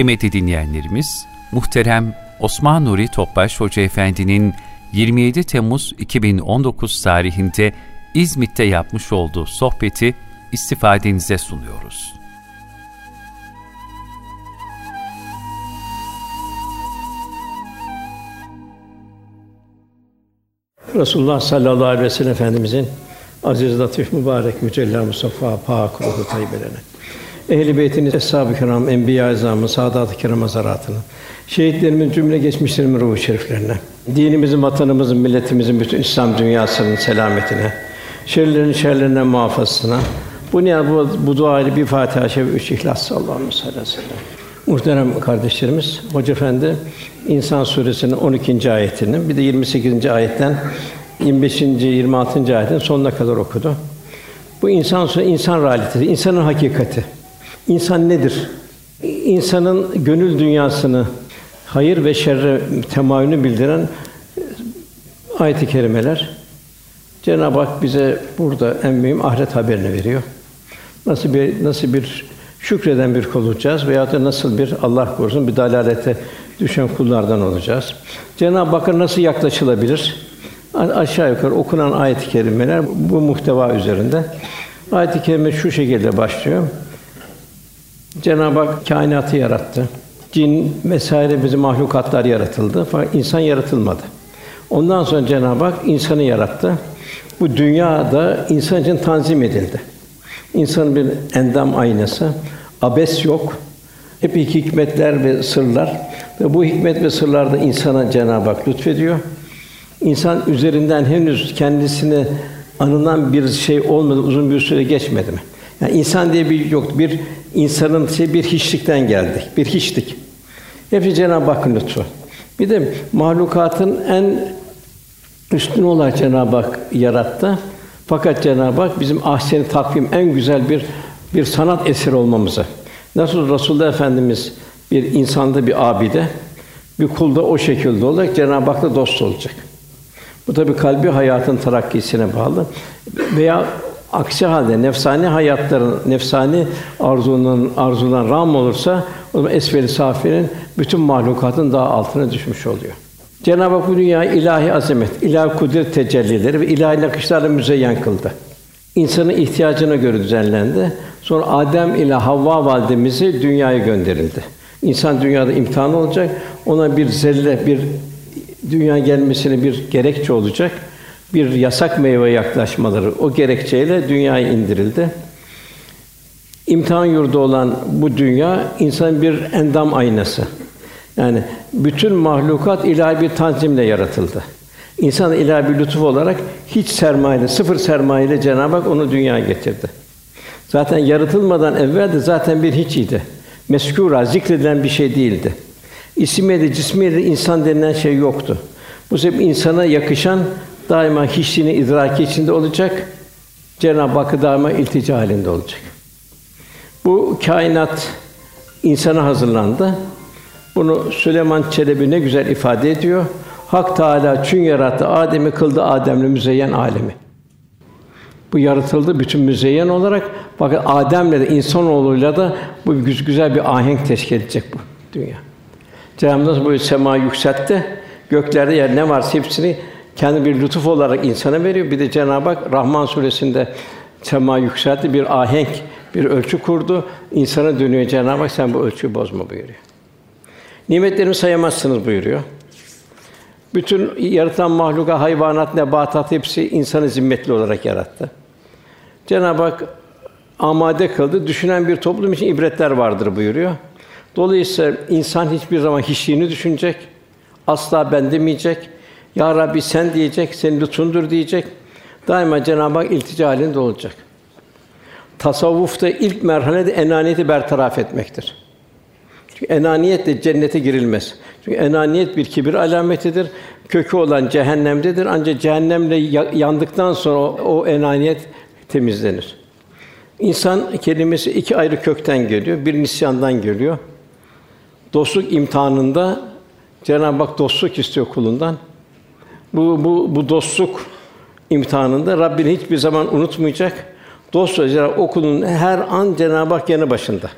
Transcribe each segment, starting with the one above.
Kıymetli dinleyenlerimiz, muhterem Osman Nuri Topbaş Hoca Efendi'nin 27 Temmuz 2019 tarihinde İzmit'te yapmış olduğu sohbeti istifadenize sunuyoruz. Resulullah sallallahu aleyhi ve sellem Efendimizin aziz, latif, mübarek, mücella, Mustafa, pak, ruhu tayyibelerine. Ehl-i Beyt'in, Eshab-ı Kiram, Enbiya-i Azam'ın, Saadat-ı Kiram hazaratına, şehitlerimizin cümle geçmişlerimin ruhu şeriflerine, dinimizin, vatanımızın, milletimizin, bütün İslam dünyasının selametine, şerlerin şerlerinden muhafazasına, bu niyaz bu, bu dua ile bir Fatiha, şev üç İhlas sallallahu aleyhi ve sellem. Muhterem kardeşlerimiz, Hoca Efendi İnsan suresinin 12. ayetinin bir de 28. ayetten 25. 26. ayetin sonuna kadar okudu. Bu insan insan realitesi, insanın hakikati. İnsan nedir? İnsanın gönül dünyasını hayır ve şerre temayülünü bildiren ayet-i kerimeler. Cenab-ı Hak bize burada en mühim ahiret haberini veriyor. Nasıl bir nasıl bir şükreden bir kul olacağız veya da nasıl bir Allah korusun bir dalalete düşen kullardan olacağız. Cenab-ı Hakk'a nasıl yaklaşılabilir? Aşağı yukarı okunan ayet-i kerimeler bu muhteva üzerinde. Ayet-i kerime şu şekilde başlıyor. Cenab-ı Hak kainatı yarattı. Cin vesaire bizim mahlukatlar yaratıldı fakat insan yaratılmadı. Ondan sonra Cenab-ı Hak insanı yarattı. Bu dünyada insan için tanzim edildi. İnsanın bir endam aynası, abes yok. Hep hikmetler ve sırlar ve bu hikmet ve sırlarda insana Cenab-ı Hak lütfediyor. İnsan üzerinden henüz kendisine anılan bir şey olmadı, uzun bir süre geçmedi mi? Yani insan diye bir yok, bir insanın şey bir hiçlikten geldik, bir hiçlik. Hepsi Cenab-ı Hakk'ın lütfu. Bir de mahlukatın en üstün olarak Cenab-ı Hak yarattı. Fakat Cenab-ı Hak bizim ahsen takvim en güzel bir bir sanat eseri olmamızı. Nasıl Resulullah Efendimiz bir insanda bir abide, bir kulda o şekilde olacak, Cenab-ı Hak'la dost olacak. Bu tabi kalbi hayatın terakkisine bağlı. Veya aksi halde nefsani hayatların, nefsani arzunun arzulan ram olursa o zaman esfel safinin bütün mahlukatın daha altına düşmüş oluyor. Cenab-ı Hak bu dünyayı ilahi azamet, ilahi kudret tecellileri ve ilahi nakışlarla müzeyyen kıldı. İnsanın ihtiyacına göre düzenlendi. Sonra Adem ile Havva validemizi dünyaya gönderildi. İnsan dünyada imtihan olacak. Ona bir zelle, bir dünya gelmesine bir gerekçe olacak. Bir yasak meyve yaklaşmaları o gerekçeyle dünyaya indirildi. İmtihan yurdu olan bu dünya insanın bir endam aynası. Yani bütün mahlukat ilahi bir tanzimle yaratıldı. İnsan ilahi bir lütuf olarak hiç sermayeyle, sıfır sermayeyle Cenab-ı Hak onu dünyaya getirdi. Zaten yaratılmadan evvel de zaten bir hiç idi. Meskûra, zikredilen bir şey değildi. İsmiyle, cismiyle insan denilen şey yoktu. Bu sebeple insana yakışan daima hiçliğini idraki içinde olacak. Cenab-ı Hakk'a daima iltica halinde olacak. Bu kainat insana hazırlandı. Bunu Süleyman Çelebi ne güzel ifade ediyor. Hak Teâlâ çün yarattı Adem'i kıldı Adem'le müzeyyen alemi. Bu yaratıldı bütün müzeyyen olarak. Bakın Adem'le de insanoğluyla da bu güzel bir ahenk teşkil edecek bu dünya. Cenab-ı Hak bu sema yükseltti. Göklerde yer ne varsa hepsini kendi bir lütuf olarak insana veriyor. Bir de Cenab-ı Hak Rahman suresinde sema yükseltti bir ahenk, bir ölçü kurdu. İnsana dönüyor Cenab-ı Hak sen bu ölçüyü bozma buyuruyor. Nimetlerimi sayamazsınız buyuruyor. Bütün yaratan mahluka, hayvanat, nebatat hepsi insanı zimmetli olarak yarattı. Cenab-ı Hak amade kıldı. Düşünen bir toplum için ibretler vardır buyuruyor. Dolayısıyla insan hiçbir zaman hiçliğini düşünecek. Asla ben demeyecek. Ya Rabbi sen diyecek, senin lütfundur diyecek. Daima Cenab-ı Hak iltica halinde olacak. Tasavvufta ilk merhale de enaniyeti bertaraf etmektir. Çünkü enaniyetle cennete girilmez. Çünkü enaniyet bir kibir alametidir. Kökü olan cehennemdedir. Ancak cehennemle yandıktan sonra o, o enaniyet temizlenir. İnsan kelimesi iki ayrı kökten geliyor. Bir nisyandan geliyor. Dostluk imtihanında Cenab-ı Hak dostluk istiyor kulundan. Bu bu bu dostluk imtihanında Rabbini hiçbir zaman unutmayacak. Dost olacak o kulun her an Cenab-ı Hak yanı başında.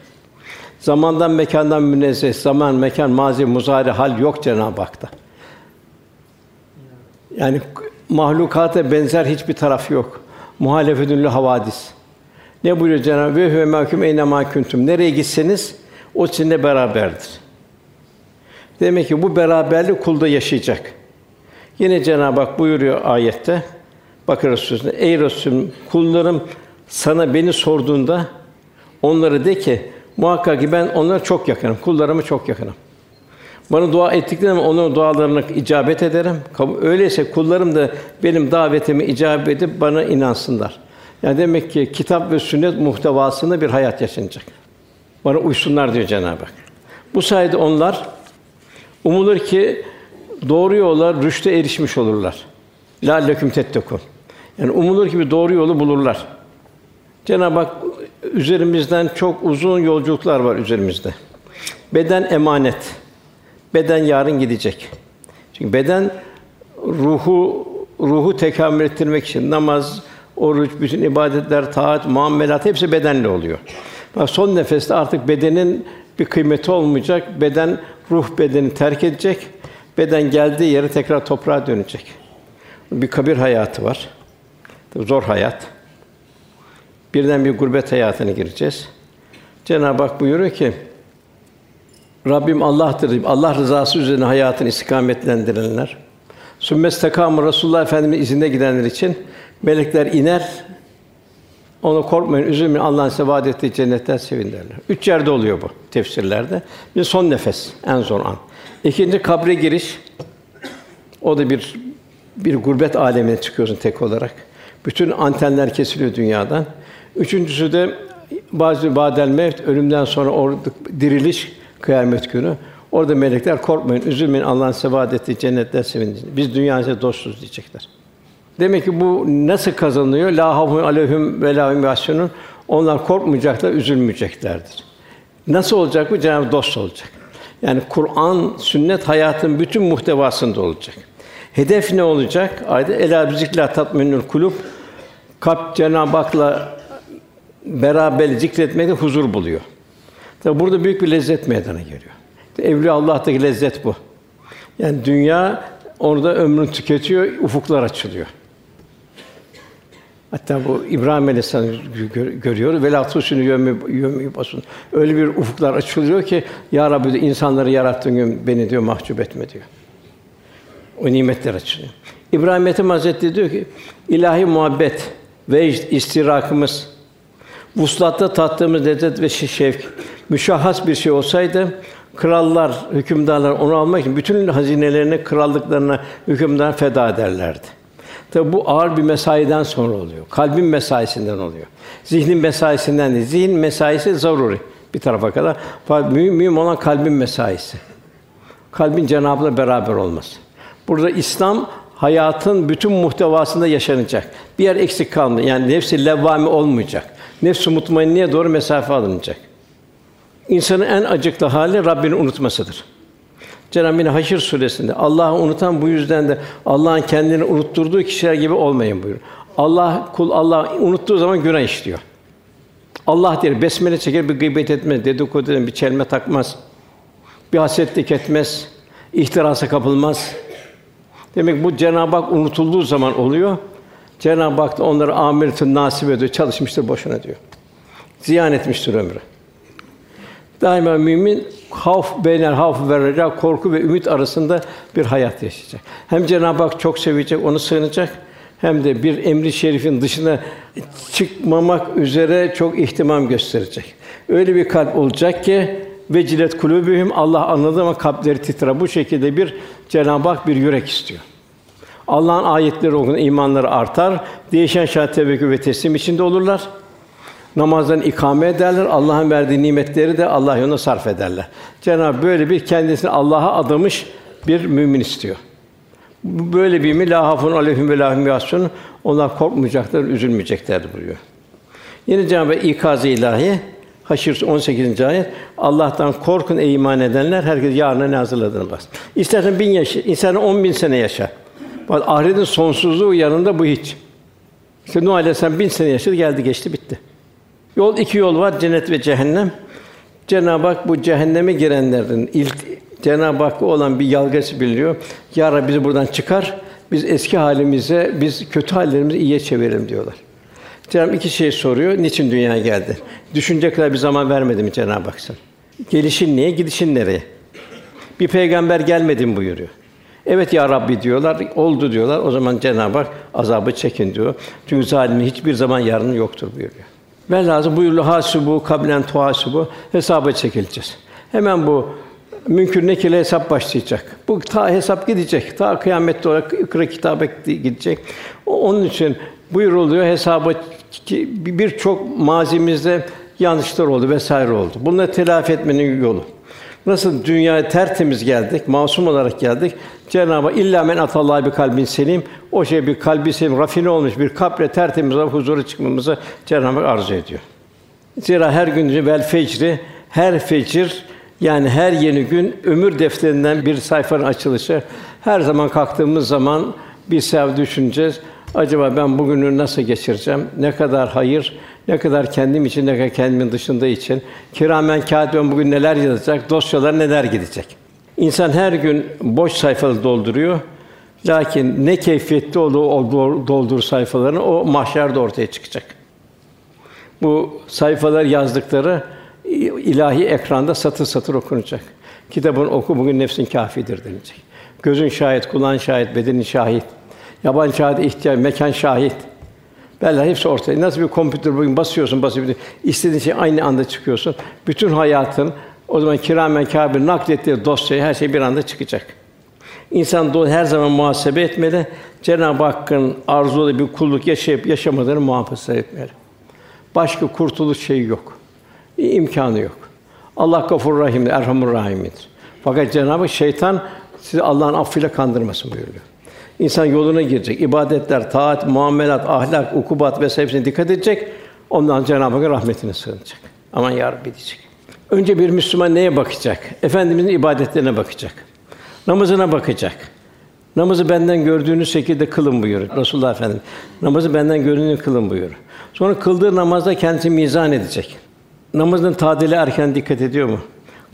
Zamandan mekandan münezzeh, zaman, mekan, mazi, muzari, hal yok Cenab-ı Hak'ta. Yani mahlukata benzer hiçbir taraf yok. Muhalefetünlü havadis. Ne buyuruyor Cenab-ı Ve huve mahkum eyne ma kuntum. Nereye gitseniz o sizinle beraberdir. Demek ki bu beraberlik kulda yaşayacak. Yine Cenab-ı Hak buyuruyor ayette Bakara Suresi'nde Ey Resulüm kullarım sana beni sorduğunda onlara de ki muhakkak ki ben onlara çok yakınım. Kullarıma çok yakınım. Bana dua ettiklerinde onların dualarına icabet ederim. Öyleyse kullarım da benim davetimi icabet edip bana inansınlar. Yani demek ki kitap ve sünnet muhtevasında bir hayat yaşanacak. Bana uysunlar diyor Cenab-ı Hak. Bu sayede onlar umulur ki doğru yola rüşte erişmiş olurlar. La leküm tettekun. Yani umulur ki bir doğru yolu bulurlar. Cenab-ı Hak üzerimizden çok uzun yolculuklar var üzerimizde. Beden emanet. Beden yarın gidecek. Çünkü beden ruhu ruhu tekamül ettirmek için namaz, oruç, bütün ibadetler, taat, muamelat hepsi bedenle oluyor. Bak son nefeste artık bedenin bir kıymeti olmayacak. Beden ruh bedeni terk edecek. Beden geldiği yere tekrar toprağa dönecek. Bir kabir hayatı var. Zor hayat. Birden bir gurbet hayatına gireceğiz. Cenab-ı Hak buyuruyor ki Rabbim Allah'tır. Allah rızası üzerine hayatını istikametlendirenler. Sümmes tekamı Resulullah Efendimiz izinde gidenler için melekler iner. Onu korkmayın, üzülmeyin. Allah'ın size vaad ettiği cennetten sevin derler. Üç yerde oluyor bu tefsirlerde. Bir son nefes, en zor an. İkinci kabre giriş. O da bir bir gurbet alemine çıkıyorsun tek olarak. Bütün antenler kesiliyor dünyadan. Üçüncüsü de bazı badel mevt ölümden sonra orada diriliş kıyamet günü. Orada melekler korkmayın, üzülmeyin. Allah'ın size vaad ettiği cennetten sevinin. Biz dünyada dostuz diyecekler. Demek ki bu nasıl kazanılıyor? La havfun aleyhim ve la Onlar korkmayacaklar, üzülmeyeceklerdir. Nasıl olacak bu? Cenab-ı dost olacak. Yani Kur'an, sünnet hayatın bütün muhtevasında olacak. Hedef ne olacak? Ayda ela bizikla tatminül kulub. Kalp Cenab-ı Hak'la beraber zikretmekte huzur buluyor. Tabi burada büyük bir lezzet meydana geliyor. Evliya Allah'taki lezzet bu. Yani dünya orada ömrünü tüketiyor, ufuklar açılıyor. Hatta bu İbrahim Aleyhisselam gör, görüyor. Velatü şunu yömü yömü basın. Öyle bir ufuklar açılıyor ki ya Rabbi de insanları yarattığın gün beni diyor mahcup etme diyor. O nimetler açılıyor. İbrahim Ethem Hazretleri diyor ki ilahi muhabbet ve istirakımız vuslatta tattığımız lezzet ve şevk müşahhas bir şey olsaydı krallar, hükümdarlar onu almak için bütün hazinelerini, krallıklarına hükümdar feda ederlerdi. Tabi bu ağır bir mesaiden sonra oluyor. Kalbin mesaisinden oluyor. Zihnin mesaisinden değil. Zihin mesaisi zaruri bir tarafa kadar. Fakat mühim, mühim olan kalbin mesaisi. Kalbin Cenab'la beraber olması. Burada İslam hayatın bütün muhtevasında yaşanacak. Bir yer eksik kalmıyor. Yani nefsi levvami olmayacak. Nefs-i mutmainneye doğru mesafe alınacak. İnsanın en acıklı hali Rabbini unutmasıdır. Cenab-ı Hak Haşr suresinde Allah'ı unutan bu yüzden de Allah'ın kendini unutturduğu kişiler gibi olmayın buyuruyor. Allah kul Allah unuttuğu zaman günah işliyor. Allah der besmele çeker bir gıybet etmez, dedikodu eder, bir çelme takmaz. Bir hasetlik etmez, ihtirasa kapılmaz. Demek bu Cenab-ı Hak unutulduğu zaman oluyor. Cenab-ı Hak da onları amiretün nasip ediyor, çalışmıştır boşuna diyor. Ziyan etmiştir ömrü. Daima mümin havf beynel havf ve korku ve ümit arasında bir hayat yaşayacak. Hem Cenab-ı Hak çok sevecek, onu sığınacak hem de bir emri şerifin dışına çıkmamak üzere çok ihtimam gösterecek. Öyle bir kalp olacak ki vecilet kulubühüm Allah anladı ama kalpleri titrer. Bu şekilde bir Cenab-ı Hak bir yürek istiyor. Allah'ın ayetleri okun, imanları artar. Değişen şart tevekkül ve teslim içinde olurlar. Namazdan ikame ederler. Allah'ın verdiği nimetleri de Allah yoluna sarf ederler. Cenab-ı böyle bir kendisini Allah'a adamış bir mümin istiyor. Böyle bir mi la hafun aleyhim ve lahum yasun onlar korkmayacaklar, üzülmeyecekler buyuruyor. Yine Cenab-ı ikaz ilahi Haşr 18. ayet Allah'tan korkun ey iman edenler herkes yarına ne hazırladığını bas. İstersen bin yaşa, istersen on bin sene yaşa. Bak ahiretin sonsuzluğu yanında bu hiç. İşte Nuh Aleyhisselam bin sene yaşadı, geldi geçti bitti. Yol iki yol var, cennet ve cehennem. Cenab-ı Hak bu cehenneme girenlerin ilk Cenab-ı Hakk'a olan bir yalgası biliyor. Ya Rabbi bizi buradan çıkar. Biz eski halimize, biz kötü hallerimizi iyiye çevirelim diyorlar. Cenab-ı iki şey soruyor. Niçin dünyaya geldi? Düşünce kadar bir zaman vermedi mi Cenab-ı Hak sana? Gelişin niye, gidişin nereye? Bir peygamber gelmedi buyuruyor. Evet ya Rabbi diyorlar, oldu diyorlar. O zaman Cenab-ı Hak azabı çekin diyor. Çünkü zalimin hiçbir zaman yarını yoktur buyuruyor. Ve lazım buyuruyor hasibu kablen tuhasibu hesaba çekileceğiz. Hemen bu mümkün nekile hesap başlayacak. Bu ta hesap gidecek. Ta kıyamette olarak ikra kitabı gidecek. Onun için buyuruluyor hesaba birçok mazimizde yanlışlar oldu vesaire oldu. Bunları telafi etmenin yolu. Nasıl dünyaya tertemiz geldik, masum olarak geldik. Cenab-ı Hak illa men atallahi bir kalbin selim. O şey bir kalbi selim, rafine olmuş bir kalple tertemiz huzura çıkmamızı Cenab-ı Hak arzu ediyor. Zira her gün vel fecri, her fecir yani her yeni gün ömür defterinden bir sayfanın açılışı. Her zaman kalktığımız zaman bir sev düşüneceğiz. Acaba ben bugünü nasıl geçireceğim? Ne kadar hayır, ne kadar kendim için, ne kadar kendimin dışında için. Kiramen kâtiben bugün neler yazacak, dosyalar neler gidecek. İnsan her gün boş sayfaları dolduruyor. Lakin ne keyfiyetli olduğu o doldur sayfalarını o mahşerde ortaya çıkacak. Bu sayfalar yazdıkları ilahi ekranda satır satır okunacak. Kitabın oku bugün nefsin kâfidir denilecek. Gözün şahit, kulağın şahit, bedenin şahit. Yabancı şahit ihtiyaç, mekan şahit. Bella hepsi ortaya. Nasıl bir kompütür bugün basıyorsun, basıyorsun. istediğin şey aynı anda çıkıyorsun. Bütün hayatın o zaman kiramen kâbir naklettiği dosyayı her şey bir anda çıkacak. İnsan her zaman muhasebe etmeli. Cenab-ı Hakk'ın arzulu bir kulluk yaşayıp yaşamadığını muhafaza etmeli. Başka kurtuluş şeyi yok. imkanı yok. Allah Gafur Rahim'dir, Erhamur Rahim'dir. Fakat Cenab-ı şeytan sizi Allah'ın affıyla kandırmasın buyuruyor. İnsan yoluna girecek. ibadetler, taat, muamelat, ahlak, ukubat ve hepsine dikkat edecek. Ondan Cenab-ı Hakk'ın rahmetine sığınacak. Aman ya Rabbi diyecek. Önce bir Müslüman neye bakacak? Efendimizin ibadetlerine bakacak. Namazına bakacak. Namazı benden gördüğünüz şekilde kılın buyuruyor Resulullah Efendimiz. Namazı benden gördüğünüz kılın buyuruyor. Sonra kıldığı namazda kendisi mizan edecek. Namazın tadili erken dikkat ediyor mu?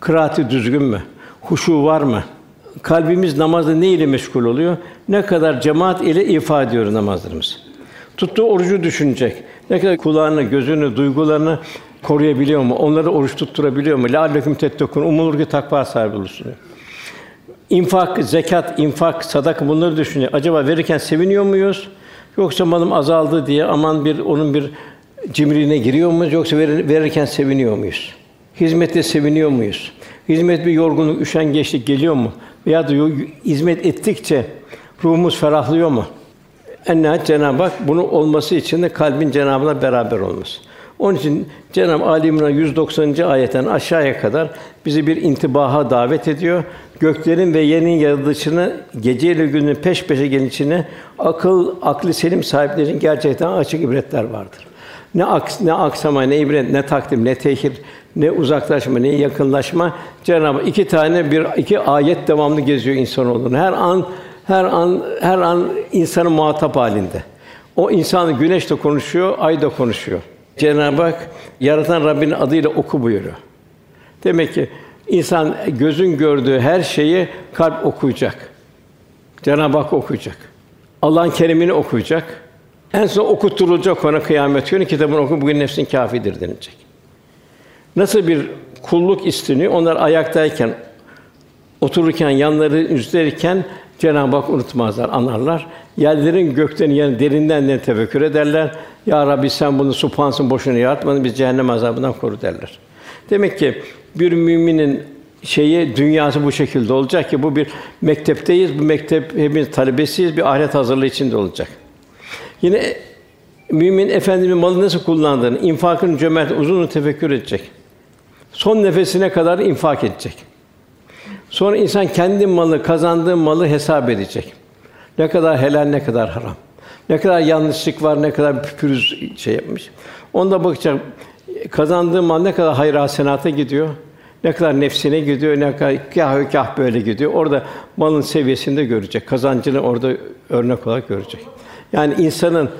Kıraati düzgün mü? Huşu var mı? Kalbimiz namazda ne ile meşgul oluyor? Ne kadar cemaat ile ifa ediyor namazlarımız. Tuttuğu orucu düşünecek. Ne kadar kulağını, gözünü, duygularını koruyabiliyor mu? Onları oruç tutturabiliyor mu? La aleyküm tettekun. Umulur ki takva sahibi olursun. İnfak, zekat, infak, sadaka bunları düşünecek. Acaba verirken seviniyor muyuz? Yoksa malım azaldı diye aman bir onun bir cimriliğine giriyor muyuz yoksa verirken seviniyor muyuz? Hizmette seviniyor muyuz? Hizmet bir yorgunluk, üşengeçlik geliyor mu? Veya da hizmet ettikçe ruhumuz ferahlıyor mu? En nihayet Cenab-ı Hak bunu olması için de kalbin Cenab'la beraber olması. Onun için Cenab-ı Ali İmran 190. ayetten aşağıya kadar bizi bir intibaha davet ediyor. Göklerin ve yerin yaratılışını gece ile günün peş peşe gelişine akıl, aklı selim sahiplerinin gerçekten açık ibretler vardır. Ne aks, ne aksama, ne ibret, ne takdim, ne tehir, ne uzaklaşma, ne yakınlaşma. Cenab-ı iki tane bir iki ayet devamlı geziyor insanoğlunu. Her an her an her an insanın muhatap halinde. O insan güneş de konuşuyor, ay da konuşuyor. Cenab-ı Hak yaratan Rabbinin adıyla oku buyuruyor. Demek ki insan gözün gördüğü her şeyi kalp okuyacak. Cenab-ı Hak okuyacak. Allah'ın kerimini okuyacak. En son okutturulacak ona kıyamet günü kitabını oku bugün nefsin kâfidir denilecek. Nasıl bir kulluk isteniyor? Onlar ayaktayken, otururken, yanları üzerken Cenab-ı Hak unutmazlar, anarlar. Yerlerin gökten yani derinden de tefekkür ederler. Ya Rabbi sen bunu supansın boşuna yaratmadın, biz cehennem azabından koru derler. Demek ki bir müminin şeyi dünyası bu şekilde olacak ki bu bir mektepteyiz. Bu mektep hepimiz talebesiyiz. Bir ahiret hazırlığı içinde olacak. Yine mümin efendinin malı nasıl kullandığını, infakın cömert uzun tefekkür edecek. Son nefesine kadar infak edecek. Sonra insan kendi malı, kazandığı malı hesap edecek. Ne kadar helal, ne kadar haram. Ne kadar yanlışlık var, ne kadar pürüz şey yapmış. Onda bakacak kazandığı mal ne kadar hayır hasenata gidiyor. Ne kadar nefsine gidiyor, ne kadar kâh kâh böyle gidiyor. Orada malın seviyesinde görecek. Kazancını orada örnek olarak görecek. Yani insanın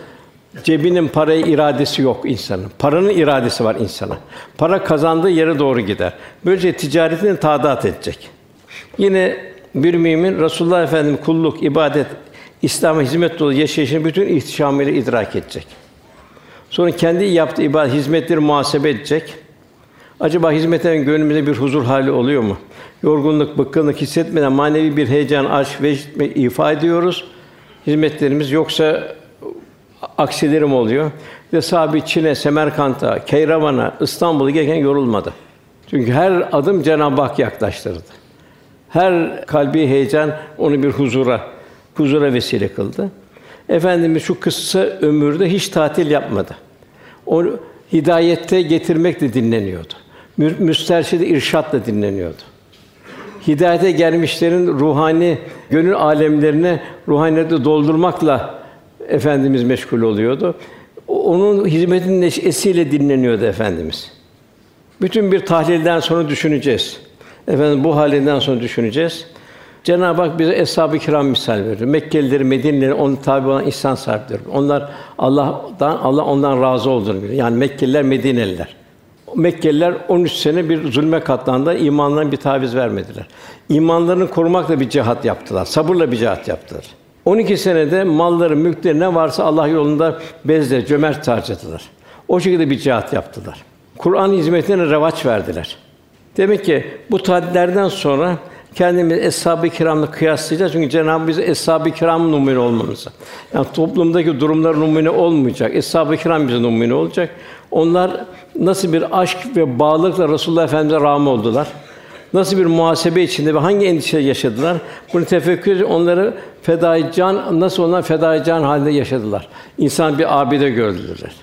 Cebinin paraya iradesi yok insanın. Paranın iradesi var insana. Para kazandığı yere doğru gider. Böylece ticaretini tadat edecek. Yine bir mümin Resulullah Efendimiz kulluk, ibadet, İslam'a hizmet dolu yaşayışını bütün ihtişamıyla idrak edecek. Sonra kendi yaptığı ibadet hizmetleri muhasebe edecek. Acaba hizmetten gönlümüzde bir huzur hali oluyor mu? Yorgunluk, bıkkınlık hissetmeden manevi bir heyecan, aşk ve ifa ediyoruz. Hizmetlerimiz yoksa aksilerim oluyor. Ve sahibi Çin'e, Semerkant'a, Keyravan'a, İstanbul'a gelirken yorulmadı. Çünkü her adım Cenab-ı Hak yaklaştırdı. Her kalbi heyecan onu bir huzura, huzura vesile kıldı. Efendimiz şu kısa ömürde hiç tatil yapmadı. O hidayette getirmekle dinleniyordu. Müsterşid irşatla dinleniyordu. Hidayete gelmişlerin ruhani gönül alemlerine ruhaniyeti doldurmakla efendimiz meşgul oluyordu. Onun hizmetinin neşesiyle dinleniyordu efendimiz. Bütün bir tahlilden sonra düşüneceğiz. Efendim bu halinden sonra düşüneceğiz. Cenab-ı Hak bize eshab-ı kiram misal veriyor. Mekkelileri, Medinelileri onun tabi olan insan sahipleri. Onlar Allah'tan Allah ondan razı olduğunu biliyor. Yani Mekkeliler, Medineliler. Mekkeliler 13 sene bir zulme katlandı. imanlarına bir taviz vermediler. İmanlarını korumakla bir cihat yaptılar. Sabırla bir cihat yaptılar. 12 senede malları, mülkleri ne varsa Allah yolunda bezle, cömert harcadılar. O şekilde bir cihat yaptılar. Kur'an hizmetine revaç verdiler. Demek ki bu taatlerden sonra kendimizi eshab-ı kiramla kıyaslayacağız. Çünkü Cenab-ı Hak bize eshab-ı kiram numune olmamızı. Yani toplumdaki durumlar numune olmayacak. Eshab-ı kiram bize numune olacak. Onlar nasıl bir aşk ve bağlılıkla Resulullah Efendimize rağm oldular. Nasıl bir muhasebe içinde ve hangi endişe yaşadılar? Bunu tefekkür onları fedai can nasıl onlar fedai can halinde yaşadılar. İnsan bir abide gördüler.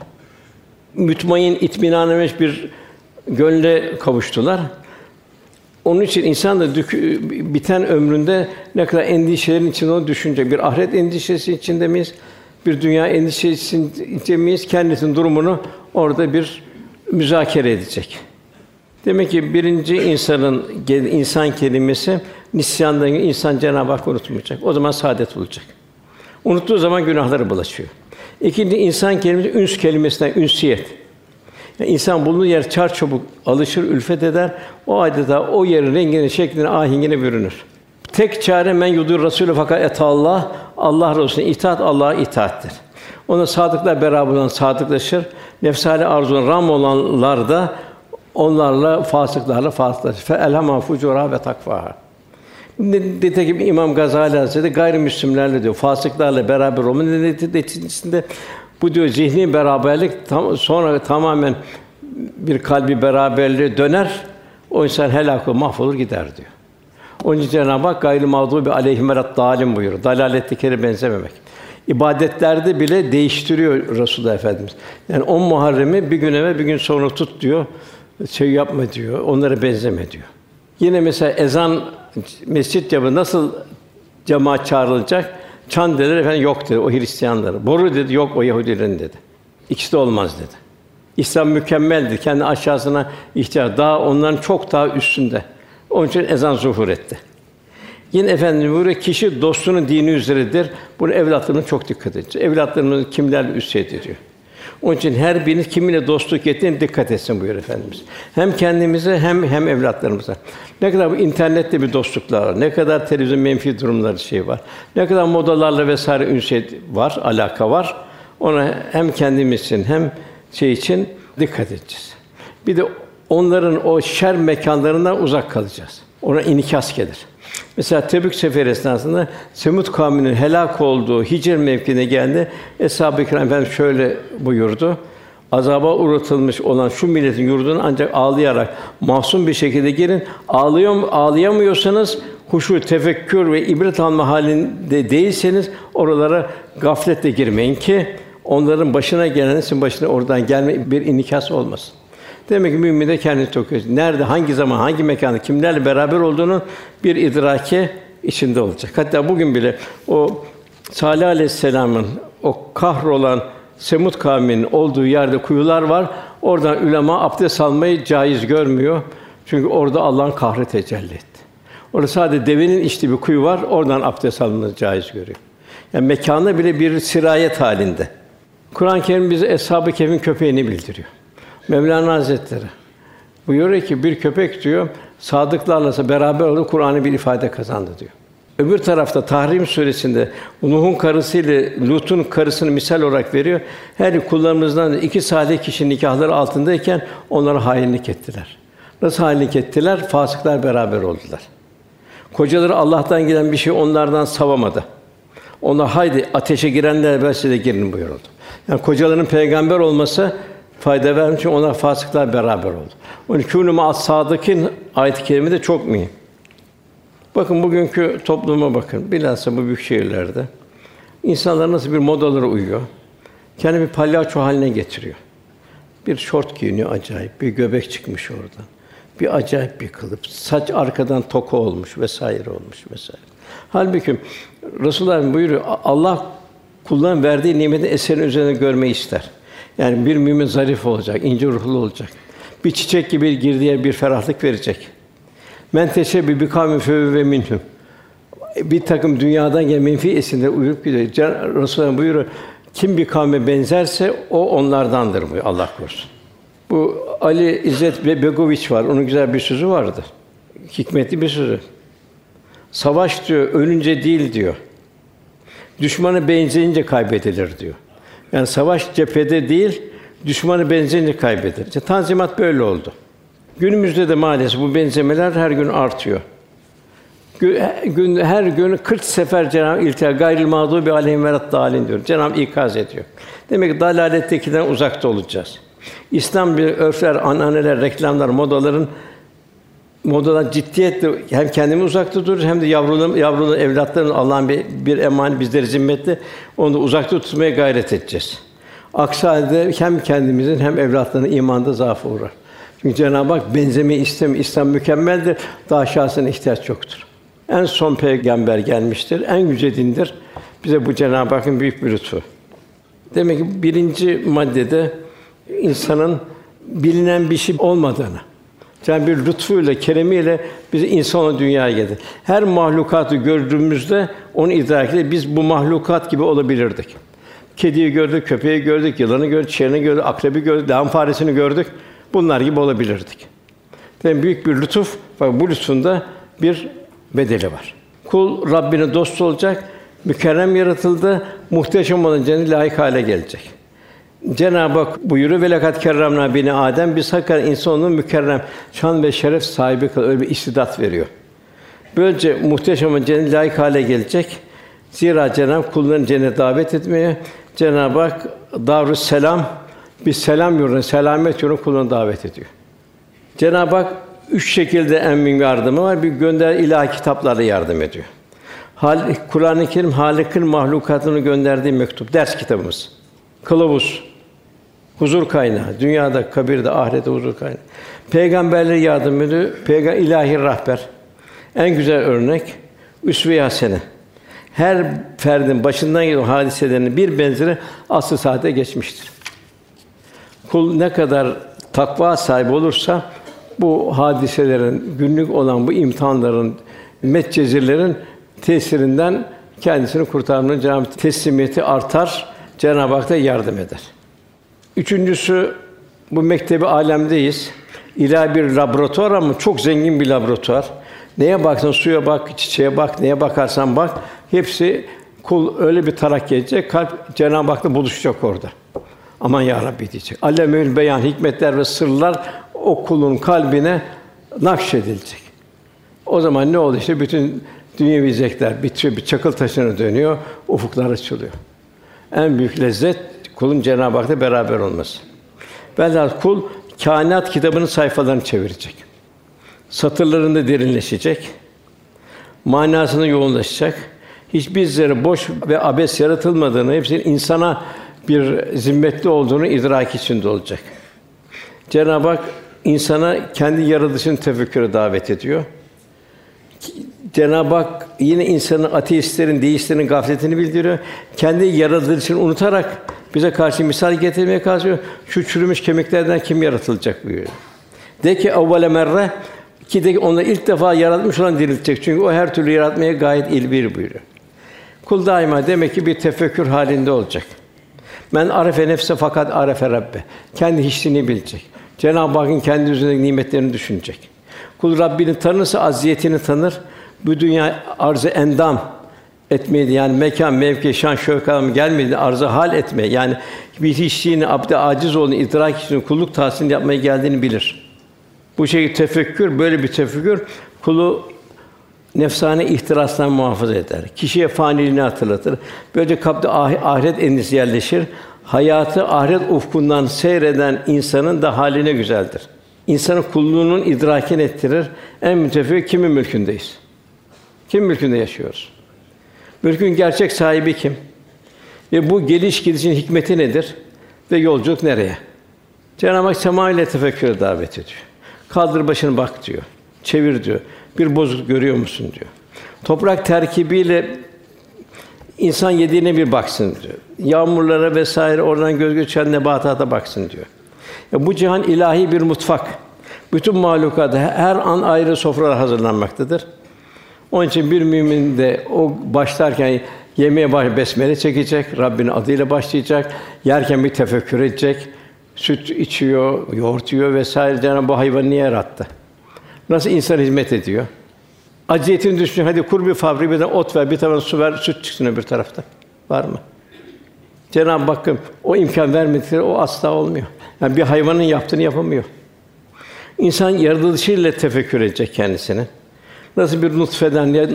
Mütmain, itminan bir gönle kavuştular. Onun için insan da biten ömründe ne kadar endişelerin içinde onu düşünecek. Bir ahiret endişesi içinde miyiz? Bir dünya endişesi içinde miyiz? Kendisinin durumunu orada bir müzakere edecek. Demek ki birinci insanın insan kelimesi nisyandan insan Cenab-ı Hak unutmayacak. O zaman saadet bulacak. Unuttuğu zaman günahları bulaşıyor. İkinci insan kelimesi üns kelimesinden ünsiyet. Yani insan bulunduğu yer çar çabuk alışır, ülfet eder. O adeta o yerin rengine, şekline, ahengine bürünür. Tek çare men yudur Resulü fakat et Allah, Allah Resulüne itaat Allah'a itaattir. Ona sadıklar beraber olan sadıklaşır. Nefsali arzuna ram olanlar da onlarla fasıklarla fasıklaşır. Fe elhama fucura ve takva. Nitekim İmam Gazali Hazretleri gayrimüslimlerle diyor, fasıklarla beraber olma neticesinde bu diyor zihni beraberlik tam, sonra tamamen bir kalbi beraberliğe döner. O insan helak mahvolur gider diyor. Onun için Cenab-ı Hak gayrı mağdubi aleyhim verat dalim buyuruyor. Dalalettekilere benzememek. İbadetlerde bile değiştiriyor Resulullah Efendimiz. Yani on Muharrem'i bir gün evvel bir gün sonra tut diyor. Şey yapma diyor. Onlara benzeme diyor. Yine mesela ezan mescit yapı nasıl cemaat çağrılacak? Çan dediler efendim yok dedi o Hristiyanları. Boru dedi yok o Yahudilerin dedi. İkisi de olmaz dedi. İslam mükemmeldi. Kendi aşağısına ihtiyaç daha onların çok daha üstünde. Onun için ezan zuhur etti. Yine efendim buyuruyor kişi dostunun dini üzeredir. Bunu evlatlarına çok dikkat edecek. Evlatlarımız kimlerle üstiyet ediyor. Onun için her biriniz kiminle dostluk ettiğine dikkat etsin buyuruyor efendimiz. Hem kendimize hem hem evlatlarımıza. Ne kadar bu internette bir dostluklar var. Ne kadar televizyon menfi durumları şey var. Ne kadar modalarla vesaire ünsiyet var, alaka var. Ona hem kendimiz için hem şey için dikkat edeceğiz. Bir de onların o şer mekanlarından uzak kalacağız. Ona inikas gelir. Mesela Tebük seferi esnasında Semut kavminin helak olduğu Hicr mevkine geldi. Eshab-ı Kiram Efendimiz şöyle buyurdu. Azaba uğratılmış olan şu milletin yurduna ancak ağlayarak mahzun bir şekilde girin. Ağlıyor ağlayamıyorsanız huşu, tefekkür ve ibret alma halinde değilseniz oralara gafletle girmeyin ki onların başına gelen sizin başına oradan gelme bir inikas olmasın. Demek ki mümin de kendini tokuyor. Nerede, hangi zaman, hangi mekanda, kimlerle beraber olduğunu bir idrake içinde olacak. Hatta bugün bile o Salih Aleyhisselam'ın o kahrolan Semut kavminin olduğu yerde kuyular var. Oradan ulema abdest almayı caiz görmüyor. Çünkü orada Allah'ın kahri tecelli etti. Orada sadece devenin içtiği bir kuyu var. Oradan abdest alınması caiz görüyor. Yani mekana bile bir sirayet halinde. Kur'an-ı Kerim bize Eshab-ı Kehf'in köpeğini bildiriyor. Mevlana Hazretleri buyuruyor ki bir köpek diyor sadıklarla beraber oldu Kur'an'ı bir ifade kazandı diyor. Öbür tarafta Tahrim suresinde Nuh'un karısı ile Lut'un karısını misal olarak veriyor. Her kullarımızdan iki salih kişi nikahları altındayken onlara hainlik ettiler. Nasıl hainlik ettiler? Fasıklar beraber oldular. Kocaları Allah'tan gelen bir şey onlardan savamadı. Onlar haydi ateşe girenler ben size girin buyuruldu. Yani kocaların peygamber olması fayda vermiş çünkü onlar fasıklar beraber oldu. Onun kûnû ma'as sadıkîn ayet-i kerimede çok mühim. Bakın bugünkü topluma bakın. Bilhassa bu büyük şehirlerde insanlar nasıl bir modalara uyuyor. Kendi bir palyaço haline getiriyor. Bir şort giyiniyor acayip, bir göbek çıkmış oradan. Bir acayip bir kılıp, saç arkadan toka olmuş vesaire olmuş vesaire. Halbuki Resulullah buyuruyor Allah kulların verdiği nimetin eserini üzerine görmeyi ister. Yani bir mümin zarif olacak, ince ruhlu olacak. Bir çiçek gibi girdiği bir ferahlık verecek. Men teşebbi bi kavmin ve minhum. Bir takım dünyadan gelen menfi esinler uyup gidiyor. Resulullah buyuruyor. Kim bir kavme benzerse o onlardandır buyuruyor Allah korusun. Bu Ali İzzet ve Begoviç var. Onun güzel bir sözü vardı. Hikmetli bir sözü. Savaş diyor, ölünce değil diyor. Düşmanı benzeyince kaybedilir diyor. Yani savaş cephede değil, düşmanı benzeyince kaybedilir. İşte Tanzimat böyle oldu. Günümüzde de maalesef bu benzemeler her gün artıyor. Gün her gün 40 sefer Cenab-ı İltiha gayril mağdubi aleyhim ve dalin diyor. Cenab-ı ikaz ediyor. Demek ki dalalettekinden uzakta olacağız. İslam bir örfler, ananeler, reklamlar, modaların modadan ciddiyetle hem kendimi uzakta durur hem de yavrularım, yavruların, evlatların Allah'ın bir, bir emanet bizleri zimmetli onu da uzakta tutmaya gayret edeceğiz. Aksi halde hem kendimizin hem evlatların imanda zaaf uğrar. Çünkü Cenab-ı Hak benzemeyi istemiyor. İslam mükemmeldir. Daha aşağısına ihtiyaç yoktur. En son peygamber gelmiştir. En yüce dindir. Bize bu Cenab-ı Hakk'ın büyük bir lütfu. Demek ki birinci maddede insanın bilinen bir şey olmadığını, yani bir lütfuyla, keremiyle bizi insana dünyaya getirdi. Her mahlukatı gördüğümüzde onu idrak edip biz bu mahlukat gibi olabilirdik. Kediyi gördük, köpeği gördük, yılanı gördük, çiğneni gördük, akrebi gördük, lağım faresini gördük. Bunlar gibi olabilirdik. Yani büyük bir lütuf, bak bu lütfunda bir bedeli var. Kul Rabbine dost olacak, mükerrem yaratıldı, muhteşem olan cennet layık hale gelecek. Cenab-ı Hak buyuruyor ve lekat kerramna bini Adem biz hakikaten insanın mükerrem şan ve şeref sahibi kıl öyle bir istidat veriyor. Böylece muhteşem cennet layık hale gelecek. Zira Cenab-ı kullarını cennete davet etmeye Cenab-ı Hak Darus Selam bir selam yoluna, selamet yoluna kulunu davet ediyor. Cenab-ı Hak üç şekilde en mühim yardımı var. Bir gönder ilahi kitaplarla yardım ediyor. Hal Kur'an-ı Kerim Halik'in mahlukatını gönderdiği mektup, ders kitabımız. Kılavuz, huzur kaynağı, dünyada, kabirde, ahirette huzur kaynağı. Peygamberlere yardım ediyor, peygamber ilahi rahber. En güzel örnek üsve-i hasene. Her ferdin başından gelen hadiselerin bir benzeri asıl saate geçmiştir. Kul ne kadar takva sahibi olursa bu hadiselerin, günlük olan bu imtihanların, metcezirlerin tesirinden kendisini kurtarmanın Cenab-ı teslimiyeti artar, Cenab-ı Hak da yardım eder. Üçüncüsü bu mektebi alemdeyiz. İlahi bir laboratuvar ama çok zengin bir laboratuvar. Neye baksan suya bak, çiçeğe bak, neye bakarsan bak, hepsi kul öyle bir tarak gelecek, kalp Cenab-ı Hak'la buluşacak orada. Aman ya Rabbi diyecek. Alemül beyan hikmetler ve sırlar o kulun kalbine nakşedilecek. O zaman ne oldu işte bütün dünyevi zevkler bitiyor, bir çakıl taşına dönüyor, ufuklar açılıyor. En büyük lezzet kulun Cenab-ı Hak'la beraber olması. Velhâsıl kul kainat kitabının sayfalarını çevirecek. Satırlarında derinleşecek. Manasına yoğunlaşacak. Hiçbir zerre boş ve abes yaratılmadığını, hepsinin insana bir zimmetli olduğunu idrak içinde olacak. Cenab-ı Hak insana kendi yaratılışını tefekküre davet ediyor. Cenab-ı Hak yine insanın ateistlerin, deistlerin gafletini bildiriyor. Kendi yaratılışını unutarak bize karşı misal getirmeye kalkıyor. Şu çürümüş kemiklerden kim yaratılacak buyuruyor. De ki evvele merre ki de onu ilk defa yaratmış olan diriltecek. Çünkü o her türlü yaratmaya gayet ilbir buyuruyor. Kul daima demek ki bir tefekkür halinde olacak. Men arefe nefse fakat arefe Rabbe. Kendi hiçliğini bilecek. Cenab-ı Hakk'ın kendi üzerindeki nimetlerini düşünecek. Kul Rabbini tanırsa aziyetini tanır. Bu dünya arzı endam etmeydi yani mekan, mevki, şan, şöhret gelmedi arzı hal etme. Yani bir hiçliğini, abde aciz olduğunu idrak için kulluk tahsilini yapmaya geldiğini bilir. Bu şey tefekkür, böyle bir tefekkür kulu nefsane ihtirastan muhafaza eder. Kişiye faniliğini hatırlatır. Böylece kalpte ah- ahiret endişesi yerleşir. Hayatı ahiret ufkundan seyreden insanın da haline güzeldir. İnsanın kulluğunun idrakini ettirir. En mütefekkir kimin mülkündeyiz? Kim mülkünde yaşıyoruz? Mülkün gerçek sahibi kim? Ve bu geliş gidişin hikmeti nedir? Ve yolculuk nereye? Cenab-ı Hak sema ile tefekküre davet ediyor. Kaldır başını bak diyor. Çevir diyor. Bir bozuk görüyor musun diyor. Toprak terkibiyle insan yediğine bir baksın diyor. Yağmurlara vesaire oradan göz geçen nebatata baksın diyor. Ya bu cihan ilahi bir mutfak. Bütün mahlukata her an ayrı sofralar hazırlanmaktadır. Onun için bir mümin de o başlarken yemeğe baş besmele çekecek, Rabbinin adıyla başlayacak, yerken bir tefekkür edecek, süt içiyor, yoğurt yiyor vesaire. Cenab-ı bu hayvanı niye yarattı? Nasıl insan hizmet ediyor? Aciyetini düşün. Hadi kur bir fabrika bir ot ver, bir tane su ver, süt çıksın öbür tarafta. Var mı? Cenab-ı Hakk'ın o imkan vermedikleri o asla olmuyor. Yani bir hayvanın yaptığını yapamıyor. İnsan yaratılışıyla tefekkür edecek kendisini. Nasıl bir nutfeden ya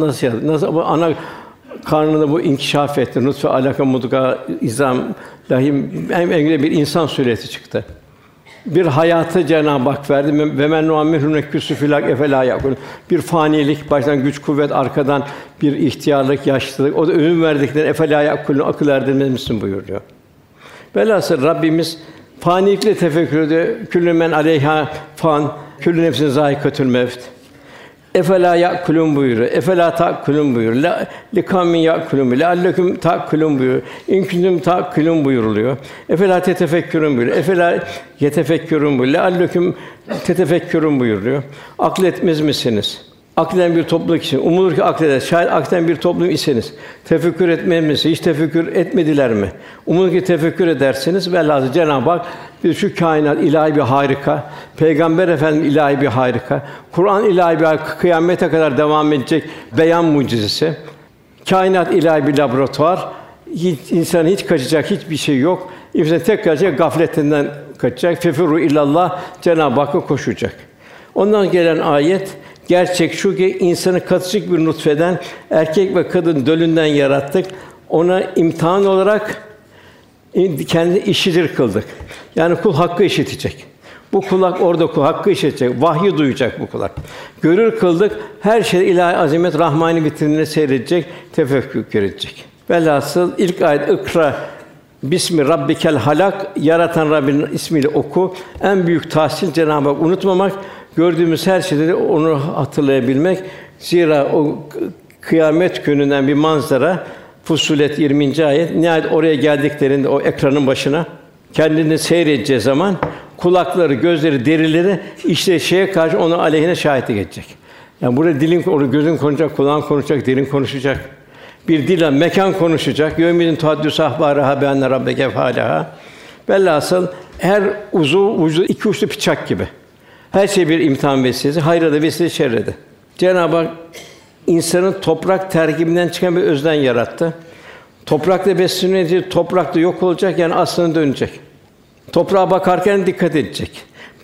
nasıl ya nasıl bu ana karnında bu inkişaf etti. Nutfe, alaka, mudga, izam, lahim en, en bir insan sureti çıktı. Bir hayatı Cenab-ı Hak verdi ve men nuammirhu neküsü filak efela yakul. Bir fanilik, baştan güç kuvvet, arkadan bir ihtiyarlık, yaşlılık. O da ömür verdikleri efela yakul akıl erdirmez buyuruyor. Velhasıl Rabbimiz fanilikle tefekkür ediyor. Küllü men aleyha fan, küllü nefsin zâikatül mevt. Efela yakulun buyuruyor. Efela takulun buyuruyor. La likamin yakulun la allekum takulun buyuruyor. İn kuntum takulun buyuruluyor. Efela tetefekkürün buyuruyor. Efela yetefekkürün buyuruyor. La allekum tetefekkürün buyuruluyor. Akletmez misiniz? Akleden bir topluluk için umulur ki akleder. Şayet akleden bir toplum iseniz tefekkür etmez misiniz? Hiç tefekkür etmediler mi? Umulur ki tefekkür edersiniz. Velhâsıl Cenab-ı Hak bir şu kainat ilahi bir harika, Peygamber Efendimiz ilahi bir harika, Kur'an ilahi bir harika, kıyamete kadar devam edecek beyan mucizesi. Kainat ilahi bir laboratuvar. Hiç, insan hiç kaçacak hiçbir şey yok. İnsan tek kaçacak gafletinden kaçacak. Fefiru illallah Cenab-ı Hakk'a koşacak. Ondan gelen ayet gerçek şu ki insanı katışık bir nutfeden erkek ve kadın dölünden yarattık. Ona imtihan olarak kendi işidir kıldık. Yani kul hakkı işitecek. Bu kulak orada kul hakkı işitecek. Vahyi duyacak bu kulak. Görür kıldık. Her şey ilahi azamet rahmani vitrinine seyredecek, tefekkür edecek. Velhasıl ilk ayet ikra Bismi Rabbikel Halak yaratan Rabbinin ismiyle oku. En büyük tahsil Cenab-ı Hak unutmamak, gördüğümüz her şeyde onu hatırlayabilmek. Zira o kıyamet gününden bir manzara Fusulet 20. ayet. Nihayet oraya geldiklerinde o ekranın başına kendini seyredeceği zaman kulakları, gözleri, derileri işte şeye karşı onu aleyhine şahitlik edecek. Yani burada dilin, orada gözün konuşacak, kulağın konuşacak, dilin konuşacak. Bir dille mekan konuşacak. Yöminin tuhaddü sahbâre habenne rabbeke fâleha. Velhasıl her uzu ucu iki uçlu bıçak gibi. Her şey bir imtihan vesilesi, hayra da vesile şerre de. Cenab-ı Hak insanın toprak terkibinden çıkan bir özden yarattı. Toprakla beslenecek, toprakta yok olacak yani aslında dönecek. Toprağa bakarken dikkat edecek.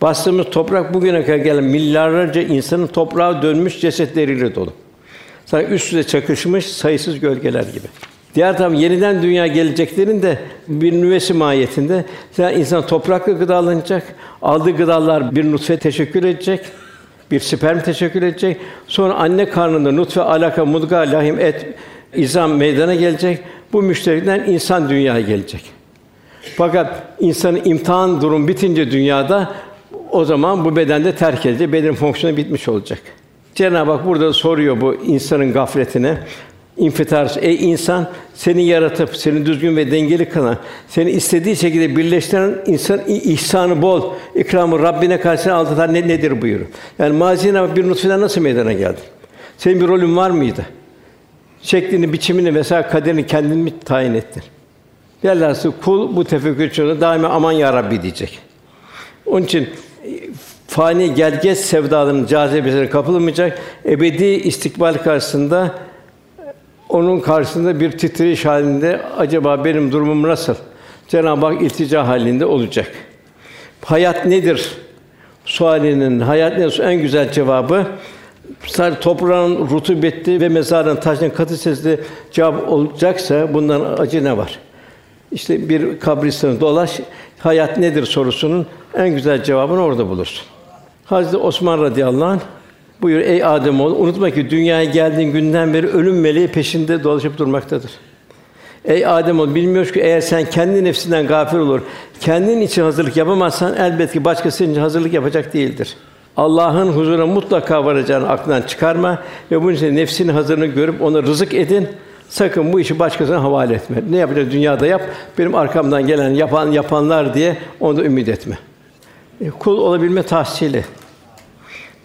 Bastığımız toprak bugüne kadar gelen milyarlarca insanın toprağa dönmüş cesetleriyle dolu. Sanki üst üste çakışmış sayısız gölgeler gibi. Diğer taraftan yeniden dünya geleceklerin de bir nüvesi mahiyetinde yani insan toprakla gıdalanacak. Aldığı gıdalar bir nutfe teşekkür edecek bir sperm teşekkür edecek. Sonra anne karnında nutfe, alaka, mudga, lahim, et, izam meydana gelecek. Bu müşterikten insan dünyaya gelecek. Fakat insanın imtihan durum bitince dünyada o zaman bu bedende terk edecek. Beden fonksiyonu bitmiş olacak. Cenab-ı Hak burada soruyor bu insanın gafletine. İnfitar, ey insan, seni yaratıp seni düzgün ve dengeli kılan, seni istediği şekilde birleştiren insan ihsanı bol, ikramı Rabbine karşı aldatan ne nedir buyuruyor. Yani mazine bir nutfeden nasıl meydana geldi? Senin bir rolün var mıydı? Şeklini, biçimini vesaire kaderini kendin mi tayin ettin? Velhâsıl kul bu tefekkür içinde daima aman ya Rabbi diyecek. Onun için fani gelgeç sevdaların cazibesine kapılmayacak. Ebedi istikbal karşısında onun karşısında bir titreyiş halinde acaba benim durumum nasıl? Cenab-ı Hak iltica halinde olacak. Hayat nedir? Sualinin hayat nedir? En güzel cevabı sadece toprağın rutubetli ve mezarın taşının katı sesli cevap olacaksa bundan acı ne var? İşte bir kabristanı dolaş, hayat nedir sorusunun en güzel cevabını orada bulursun. Hazreti Osman radıyallahu anh buyur ey Adem oğlu unutma ki dünyaya geldiğin günden beri ölüm meleği peşinde dolaşıp durmaktadır. Ey Adem oğlu bilmiyoruz ki eğer sen kendi nefsinden gafil olur, kendin için hazırlık yapamazsan elbette ki başkası için hazırlık yapacak değildir. Allah'ın huzuruna mutlaka varacağını aklından çıkarma ve bunun için nefsinin hazırlığını görüp ona rızık edin. Sakın bu işi başkasına havale etme. Ne yapacak dünyada yap. Benim arkamdan gelen yapan yapanlar diye onu da ümit etme. E, kul olabilme tahsili.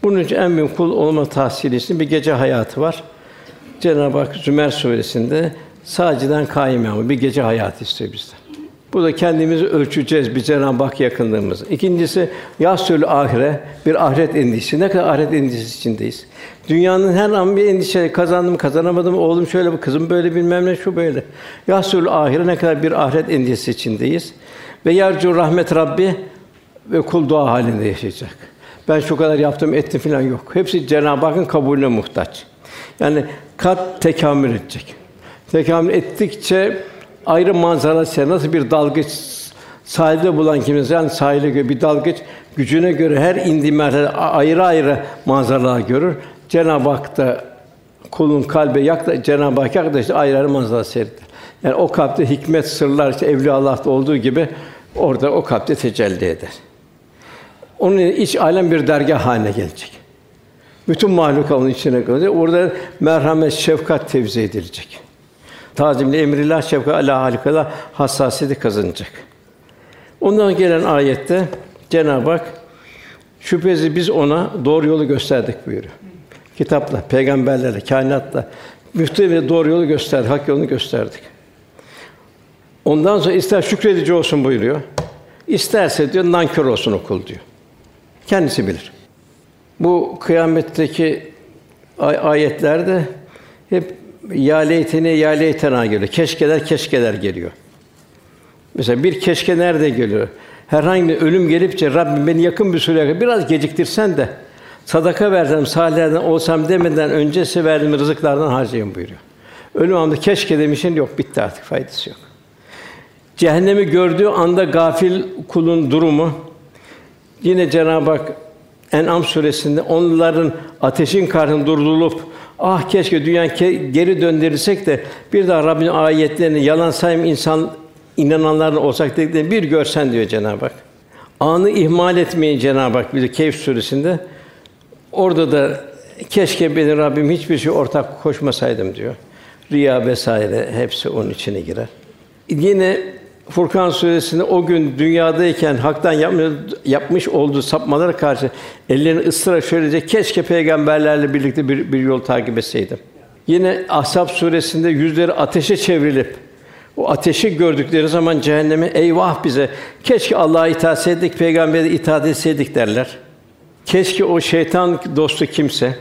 Bunun için en büyük kul olma tahsili için bir gece hayatı var. Cenab-ı Hak Zümer suresinde sadeceden kaim ama bir gece hayatı istiyor bizden. Bu da kendimizi ölçeceğiz bir Cenab-ı Hak yakınlığımızı. İkincisi yasül ahire bir ahiret endişesi. Ne kadar ahiret endişesi içindeyiz. Dünyanın her an bir endişe kazandım kazanamadım oğlum şöyle bu kızım böyle bilmem ne şu böyle. Yasül ahire ne kadar bir ahiret endişesi içindeyiz. Ve yercu rahmet Rabbi ve kul dua halinde yaşayacak. Ben şu kadar yaptım, ettim filan yok. Hepsi Cenab-ı Hakk'ın kabulüne muhtaç. Yani kat tekamül edecek. Tekamül ettikçe ayrı manzarası nasıl bir dalgıç sahilde bulan kimse yani sahile göre bir dalgıç gücüne göre her indiği mertebe ayrı ayrı manzaralar görür. Cenab-ı Hak da kulun kalbe yakla Cenab-ı Hak yaklaştı ayrı ayrı manzara seyreder. Yani o kalpte hikmet sırlar işte Evliya Allah'ta olduğu gibi orada o kalpte tecelli eder. Onun iç alem bir dergah haline gelecek. Bütün mahluk onun içine kalacak. Orada merhamet, şefkat tevzi edilecek. Tazimli emrillah, şefkat ala halikala hassasiyeti kazanacak. Ondan gelen ayette Cenab-ı Hak şüphesiz biz ona doğru yolu gösterdik buyuruyor. Kitapla, peygamberlerle, kainatla müftü doğru yolu gösterdik, hak yolunu gösterdik. Ondan sonra ister şükredici olsun buyuruyor. İsterse diyor nankör olsun okul diyor. Kendisi bilir. Bu kıyametteki ay- ayetlerde hep ya leyteni ya leytena geliyor. Keşkeler keşkeler geliyor. Mesela bir keşke nerede geliyor? Herhangi bir ölüm gelipçe Rabbim beni yakın bir süre biraz geciktirsen de sadaka versem, salihlerden olsam demeden önce verdiğim rızıklardan harcayın buyuruyor. Ölüm anında keşke demişin yok bitti artık faydası yok. Cehennemi gördüğü anda gafil kulun durumu yine Cenab-ı Hak En'am suresinde onların ateşin karşısında durdurulup ah keşke dünya geri döndürülsek de bir daha Rabbin ayetlerini yalan sayım insan inananlardan olsak dediklerini bir görsen diyor Cenab-ı Hak. Anı ihmal etmeyin Cenab-ı Hak bize Kehf suresinde. Orada da keşke beni Rabbim hiçbir şey ortak koşmasaydım diyor. Riya vesaire hepsi onun içine girer. Yine Furkan suresinde o gün dünyadayken haktan yapmış, yapmış olduğu sapmalara karşı ellerini ısırarak şöyle diyecek, keşke peygamberlerle birlikte bir, bir yol takip etseydim. Yine Ahzab suresinde yüzleri ateşe çevrilip o ateşi gördükleri zaman cehenneme eyvah bize keşke Allah'a itaat etseydik, peygambere itaat etseydik derler. Keşke o şeytan dostu kimse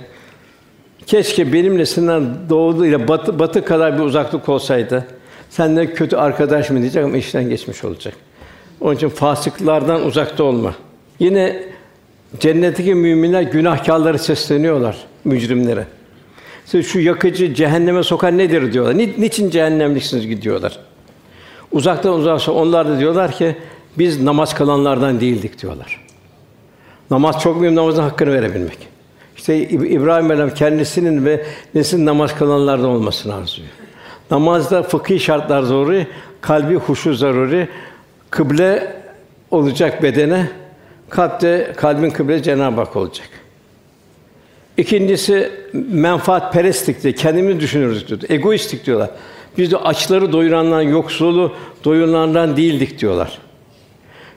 keşke benimle sınır doğu ile batı, batı kadar bir uzaklık olsaydı. Sen de kötü arkadaş mı diyecek ama işten geçmiş olacak. Onun için fasıklardan uzakta olma. Yine cennetteki müminler günahkârları sesleniyorlar mücrimlere. Siz şu yakıcı cehenneme sokan nedir diyorlar. Ni, niçin cehennemliksiniz gidiyorlar. Uzaktan uzaksa onlar da diyorlar ki biz namaz kılanlardan değildik diyorlar. Namaz çok mühim namazın hakkını verebilmek. İşte İbrahim Aleyhisselam kendisinin ve neslin namaz kılanlardan olmasını arzuluyor. Namazda fıkhi şartlar zoruri, kalbi huşu zaruri, kıble olacak bedene, kalpte kalbin kıble Cenab-ı Hak olacak. İkincisi menfaat perestlik diye kendimizi düşünürüz diyor. Egoistik diyorlar. Biz de açları doyurandan, yoksulu doyuranlardan değildik diyorlar.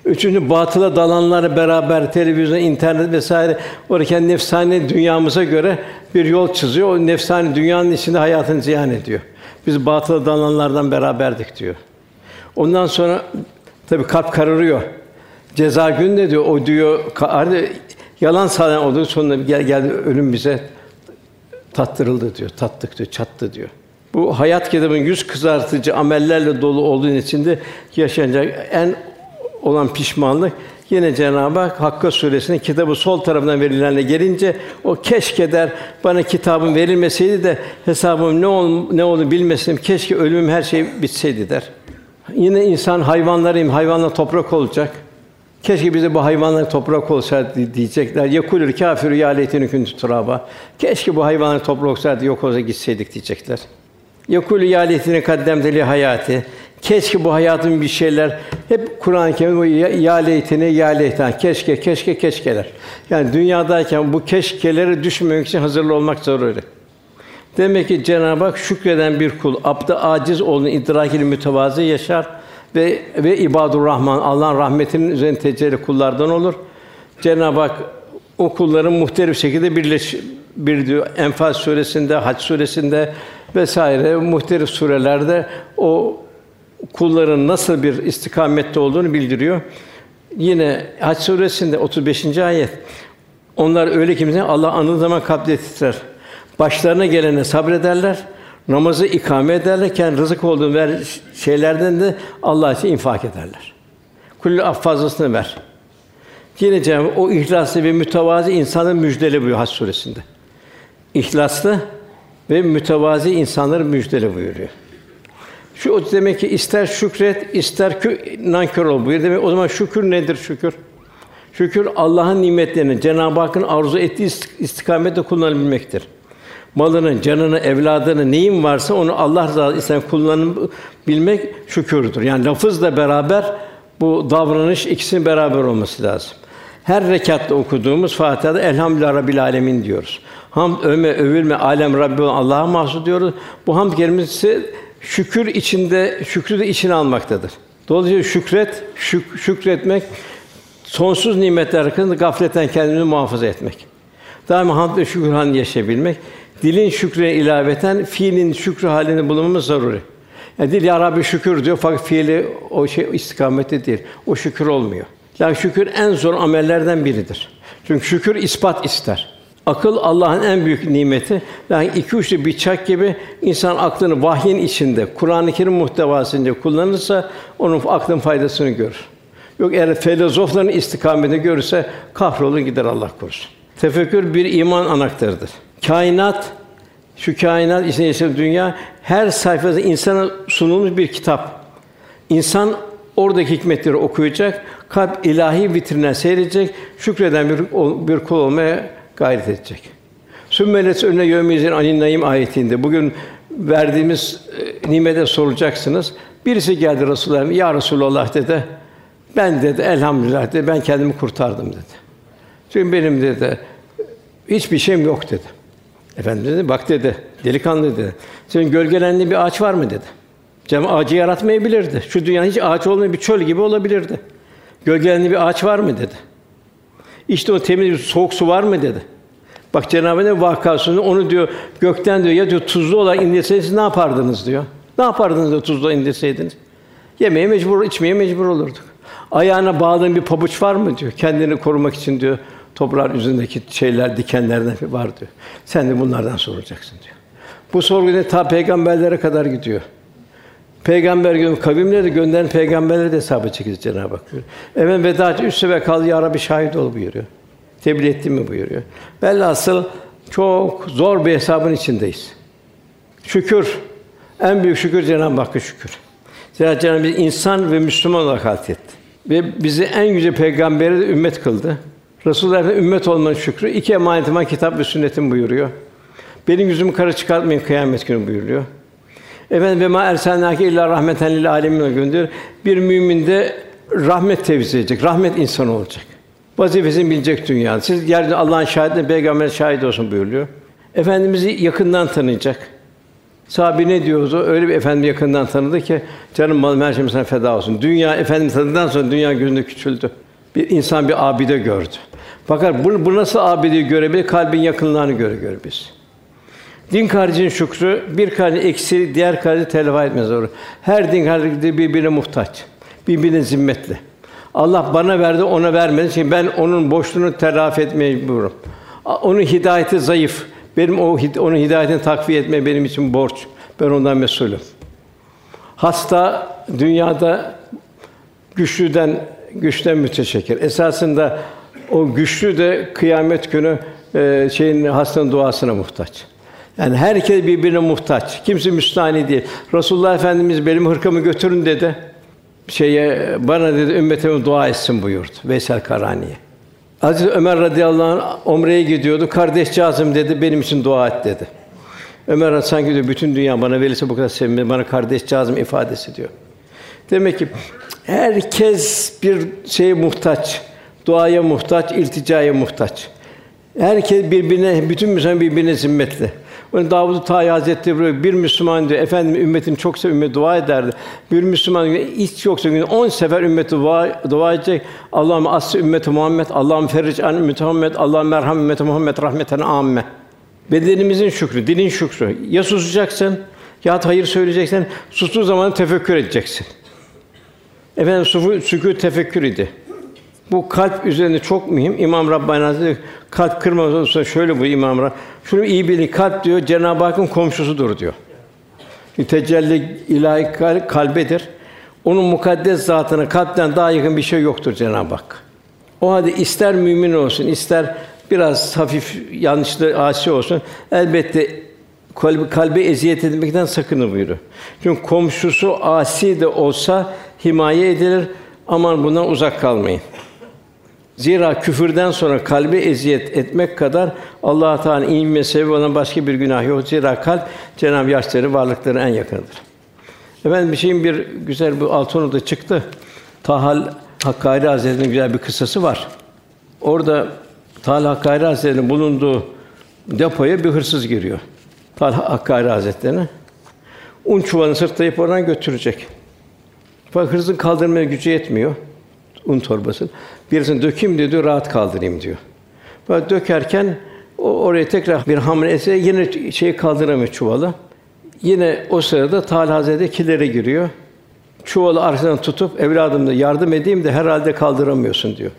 Üçüncü batıla dalanları beraber televizyon, internet vesaire oraya nefsane dünyamıza göre bir yol çiziyor. O nefsane dünyanın içinde hayatını ziyan ediyor. Biz batıla dalanlardan beraberdik diyor. Ondan sonra tabii kalp kararıyor. Ceza günü diyor o diyor hadi yalan söyleyen oldu sonunda gel geldi ölüm bize tattırıldı diyor. Tattık diyor, çattı diyor. Bu hayat kitabının yüz kızartıcı amellerle dolu olduğu içinde yaşanacak en olan pişmanlık yine Cenab-ı Hak Hakka suresinin kitabı sol tarafından verilenle gelince o keşke der bana kitabım verilmeseydi de hesabım ne ol ne olduğunu bilmeseydim keşke ölümüm her şey bitseydi der. Yine insan hayvanlarıyım, hayvanla toprak olacak. Keşke bize bu hayvanlar toprak olsaydı diyecekler. Yekulür kâfiru ya leyteni kuntu turaba. Keşke bu hayvanlar toprak olsaydı yok olsa gitseydik diyecekler. Yekulü ya leyteni kaddemte hayati. Keşke bu hayatın bir şeyler hep Kur'an-ı Kerim bu ya, ya leyteni ya leyten keşke keşke keşkeler. Yani dünyadayken bu keşkelere düşmemek için hazırlı olmak zaruri. Demek ki Cenab-ı Hak şükreden bir kul, abd aciz olduğunu idrakini mütevazı yaşar ve ve ibadur Rahman Allah'ın rahmetinin üzerine tecelli kullardan olur. Cenab-ı Hak o kulların muhtelif şekilde birleş bir diyor Enfal suresinde, Hac suresinde vesaire muhtelif surelerde o kulların nasıl bir istikamette olduğunu bildiriyor. Yine Hac suresinde 35. ayet onlar öyle kimse Allah anı zaman kalpleri titrer. Başlarına gelene sabrederler. Namazı ikame ederlerken rızık olduğunu ver şeylerden de Allah için infak ederler. Kullu af fazlasını ver. Yine Cenab-ı o ihlaslı ve mütevazi insanı müjdeli buyuruyor Hac suresinde. İhlaslı ve mütevazi insanları müjdeli buyuruyor. Şu demek ki ister şükret, ister kü, nankör ol buyuruyor. Demek o zaman şükür nedir şükür? Şükür Allah'ın nimetlerini Cenab-ı Hakk'ın arzu ettiği istikamette kullanabilmektir malını, canını, evladını, neyin varsa onu Allah rızası için kullanıp bilmek şükürdür. Yani lafızla beraber bu davranış ikisinin beraber olması lazım. Her rekatta okuduğumuz Fatiha'da Elhamdülillah Rabbil Alemin diyoruz. Hamd öme övülme alem Rabbi Allah'a mahsus diyoruz. Bu hamd kelimesi şükür içinde şükrü de içine almaktadır. Dolayısıyla şükret, şük, şükretmek sonsuz nimetler hakkında gafletten kendini muhafaza etmek. Daima hamd ve şükür halinde yaşayabilmek. Dilin şükrüne ilaveten fiilin şükrü halini bulunmamız zaruri. Yani dil ya Rabbi şükür diyor fakat fiili o şey istikamette değil. O şükür olmuyor. Yani şükür en zor amellerden biridir. Çünkü şükür ispat ister. Akıl Allah'ın en büyük nimeti. Yani iki uçlu bir çak gibi insan aklını vahyin içinde, Kur'an-ı Kerim muhtevasınca kullanırsa onun aklın faydasını görür. Yok eğer filozofların istikametini görürse kahrolur gider Allah korusun. Tefekkür bir iman anahtarıdır. Kainat, şu kainat içinde yaşayan dünya her sayfasında insana sunulmuş bir kitap. İnsan oradaki hikmetleri okuyacak, kalp ilahi vitrinden seyredecek, şükreden bir, bir kul olmaya gayret edecek. Sümmelet önüne yömizin anin naim ayetinde bugün verdiğimiz e, nimete soracaksınız. Birisi geldi Resulullah'a, ya Resulullah dedi. Ben dedi elhamdülillah dedi. Ben kendimi kurtardım dedi. Çünkü benim dedi hiçbir şeyim yok dedi. Efendimiz dedi, bak dedi, delikanlı dedi. Senin gölgelenli bir ağaç var mı dedi. Cem ağacı yaratmayabilirdi. Şu dünya hiç ağaç olmayan bir çöl gibi olabilirdi. Gölgelenli bir ağaç var mı dedi. İşte o temiz bir soğuk su var mı dedi. Bak Cenab-ı Hak vakasını onu diyor gökten diyor ya diyor tuzlu olarak indirseydiniz ne yapardınız diyor. Ne yapardınız da tuzlu indirseydiniz? Yemeye mecbur, içmeye mecbur olurduk. Ayağına bağladığın bir pabuç var mı diyor. Kendini korumak için diyor toprağın üzerindeki şeyler, dikenlerden var diyor. Sen de bunlardan soracaksın diyor. Bu sorgu ne ta peygamberlere kadar gidiyor. Peygamber gö kavimleri gönderen peygamberlere de hesabı çekecek Cenab-ı Hak buyuruyor. Evet veda üst ve kal ya Rabbi şahit ol buyuruyor. Tebliğ ettin mi buyuruyor. Velhasıl çok zor bir hesabın içindeyiz. Şükür. En büyük şükür Cenab-ı Hakk'a şükür. Zira Cenab-ı Hak insan ve Müslüman olarak halketti. Ve bizi en yüce peygambere de ümmet kıldı. Resulullah ümmet olmanın şükrü iki emanetim var kitap ve sünnetim buyuruyor. Benim yüzümü kara çıkartmayın kıyamet günü buyuruyor. Efendim ve ma erselnâke illa rahmeten lil âlemin gönderiyor. Bir mümin de rahmet tevzi edecek, rahmet insanı olacak. Vazifesini bilecek dünya. Siz yerde Allah'ın şahidine peygamber şahit olsun buyuruyor. Efendimizi yakından tanıyacak. Sahabi ne diyordu? Öyle bir efendi yakından tanıdı ki canım malım her şeyim sana feda olsun. Dünya efendi tanıdıktan sonra dünya gözünde küçüldü. Bir insan bir abide gördü. Fakat bu, bu nasıl abideyi görebilir? Kalbin yakınlığını göre göre. Din kardeşinin şükrü bir kardeş eksi diğer kardeşi telafi etmez olur. Her din kardeşi birbirine muhtaç. Birbirine zimmetli. Allah bana verdi, ona vermedi. Şimdi ben onun boşluğunu telafi etmeye mecburum. Onun hidayeti zayıf. Benim o onun hidayetini takviye etme benim için borç. Ben ondan mesulüm. Hasta dünyada güçlüden güçten müteşekkir. Esasında o güçlü de kıyamet günü e, şeyin hastanın duasına muhtaç. Yani herkes birbirine muhtaç. Kimse müstahni değil. Resulullah Efendimiz benim hırkamı götürün dedi. Şeye bana dedi ümmetime dua etsin buyurdu. Veysel Karani'ye. Aziz Ömer radıyallahu anh umreye gidiyordu. Kardeş Cazım dedi benim için dua et dedi. Ömer sanki diyor bütün dünya bana verirse bu kadar sevinmez. Bana kardeş Cazım ifadesi diyor. Demek ki herkes bir şeye muhtaç. Duaya muhtaç, ilticaya muhtaç. Herkes birbirine, bütün Müslüman birbirine zimmetli. Onun Davud Tayi Hazretleri buyuruyor, bir Müslüman diyor, efendim ümmetim çoksa ümmet dua ederdi. Bir Müslüman diyor, hiç yoksa günde on sefer ümmeti dua, dua edecek. Allah'ım as ümmeti Muhammed, Allah'ım feric an ümmeti Muhammed, Allah'ım merham ümmeti Muhammed rahmeten amme. Bedenimizin şükrü, dilin şükrü. Ya susacaksın, ya hayır söyleyeceksin. Sustuğu zaman tefekkür edeceksin. Efendim sufu, sükût tefekkür idi. Bu kalp üzerinde çok mühim. İmam Rabbani Hazretleri kalp kırmaz olsa şöyle bu İmam Rabbani. Şunu iyi bilin kalp diyor Cenab-ı Hakk'ın komşusudur diyor. Tecelli ilahi kalbedir. Onun mukaddes zatına kalpten daha yakın bir şey yoktur Cenab-ı Hak. O halde ister mümin olsun, ister biraz hafif yanlışlı asi olsun, elbette kalbi, kalbe eziyet etmekten sakının buyuruyor. Çünkü komşusu asi de olsa himaye edilir. Aman bundan uzak kalmayın. Zira küfürden sonra kalbi eziyet etmek kadar Allah Teala inme sebebi olan başka bir günah yok. Zira kalp Cenab-ı yaşları varlıkları en yakınıdır. Efendim bir şeyin bir güzel bu Altınordu'da çıktı. Tahal Hakkari Hazretleri'nin güzel bir kıssası var. Orada Tahal Hakkari Hazretleri'nin bulunduğu depoya bir hırsız giriyor. Tahal Hakkari Hazretleri'ne un çuvalını sırtlayıp oradan götürecek. Fakat hırsızın kaldırmaya gücü yetmiyor un torbasını. Birisini dökeyim diyor, rahat kaldırayım diyor. Böyle dökerken o oraya tekrar bir hamle etse yine şeyi kaldıramıyor çuvalı. Yine o sırada Tal Hazretleri kilere giriyor. Çuvalı arkadan tutup evladım da yardım edeyim de herhalde kaldıramıyorsun diyor.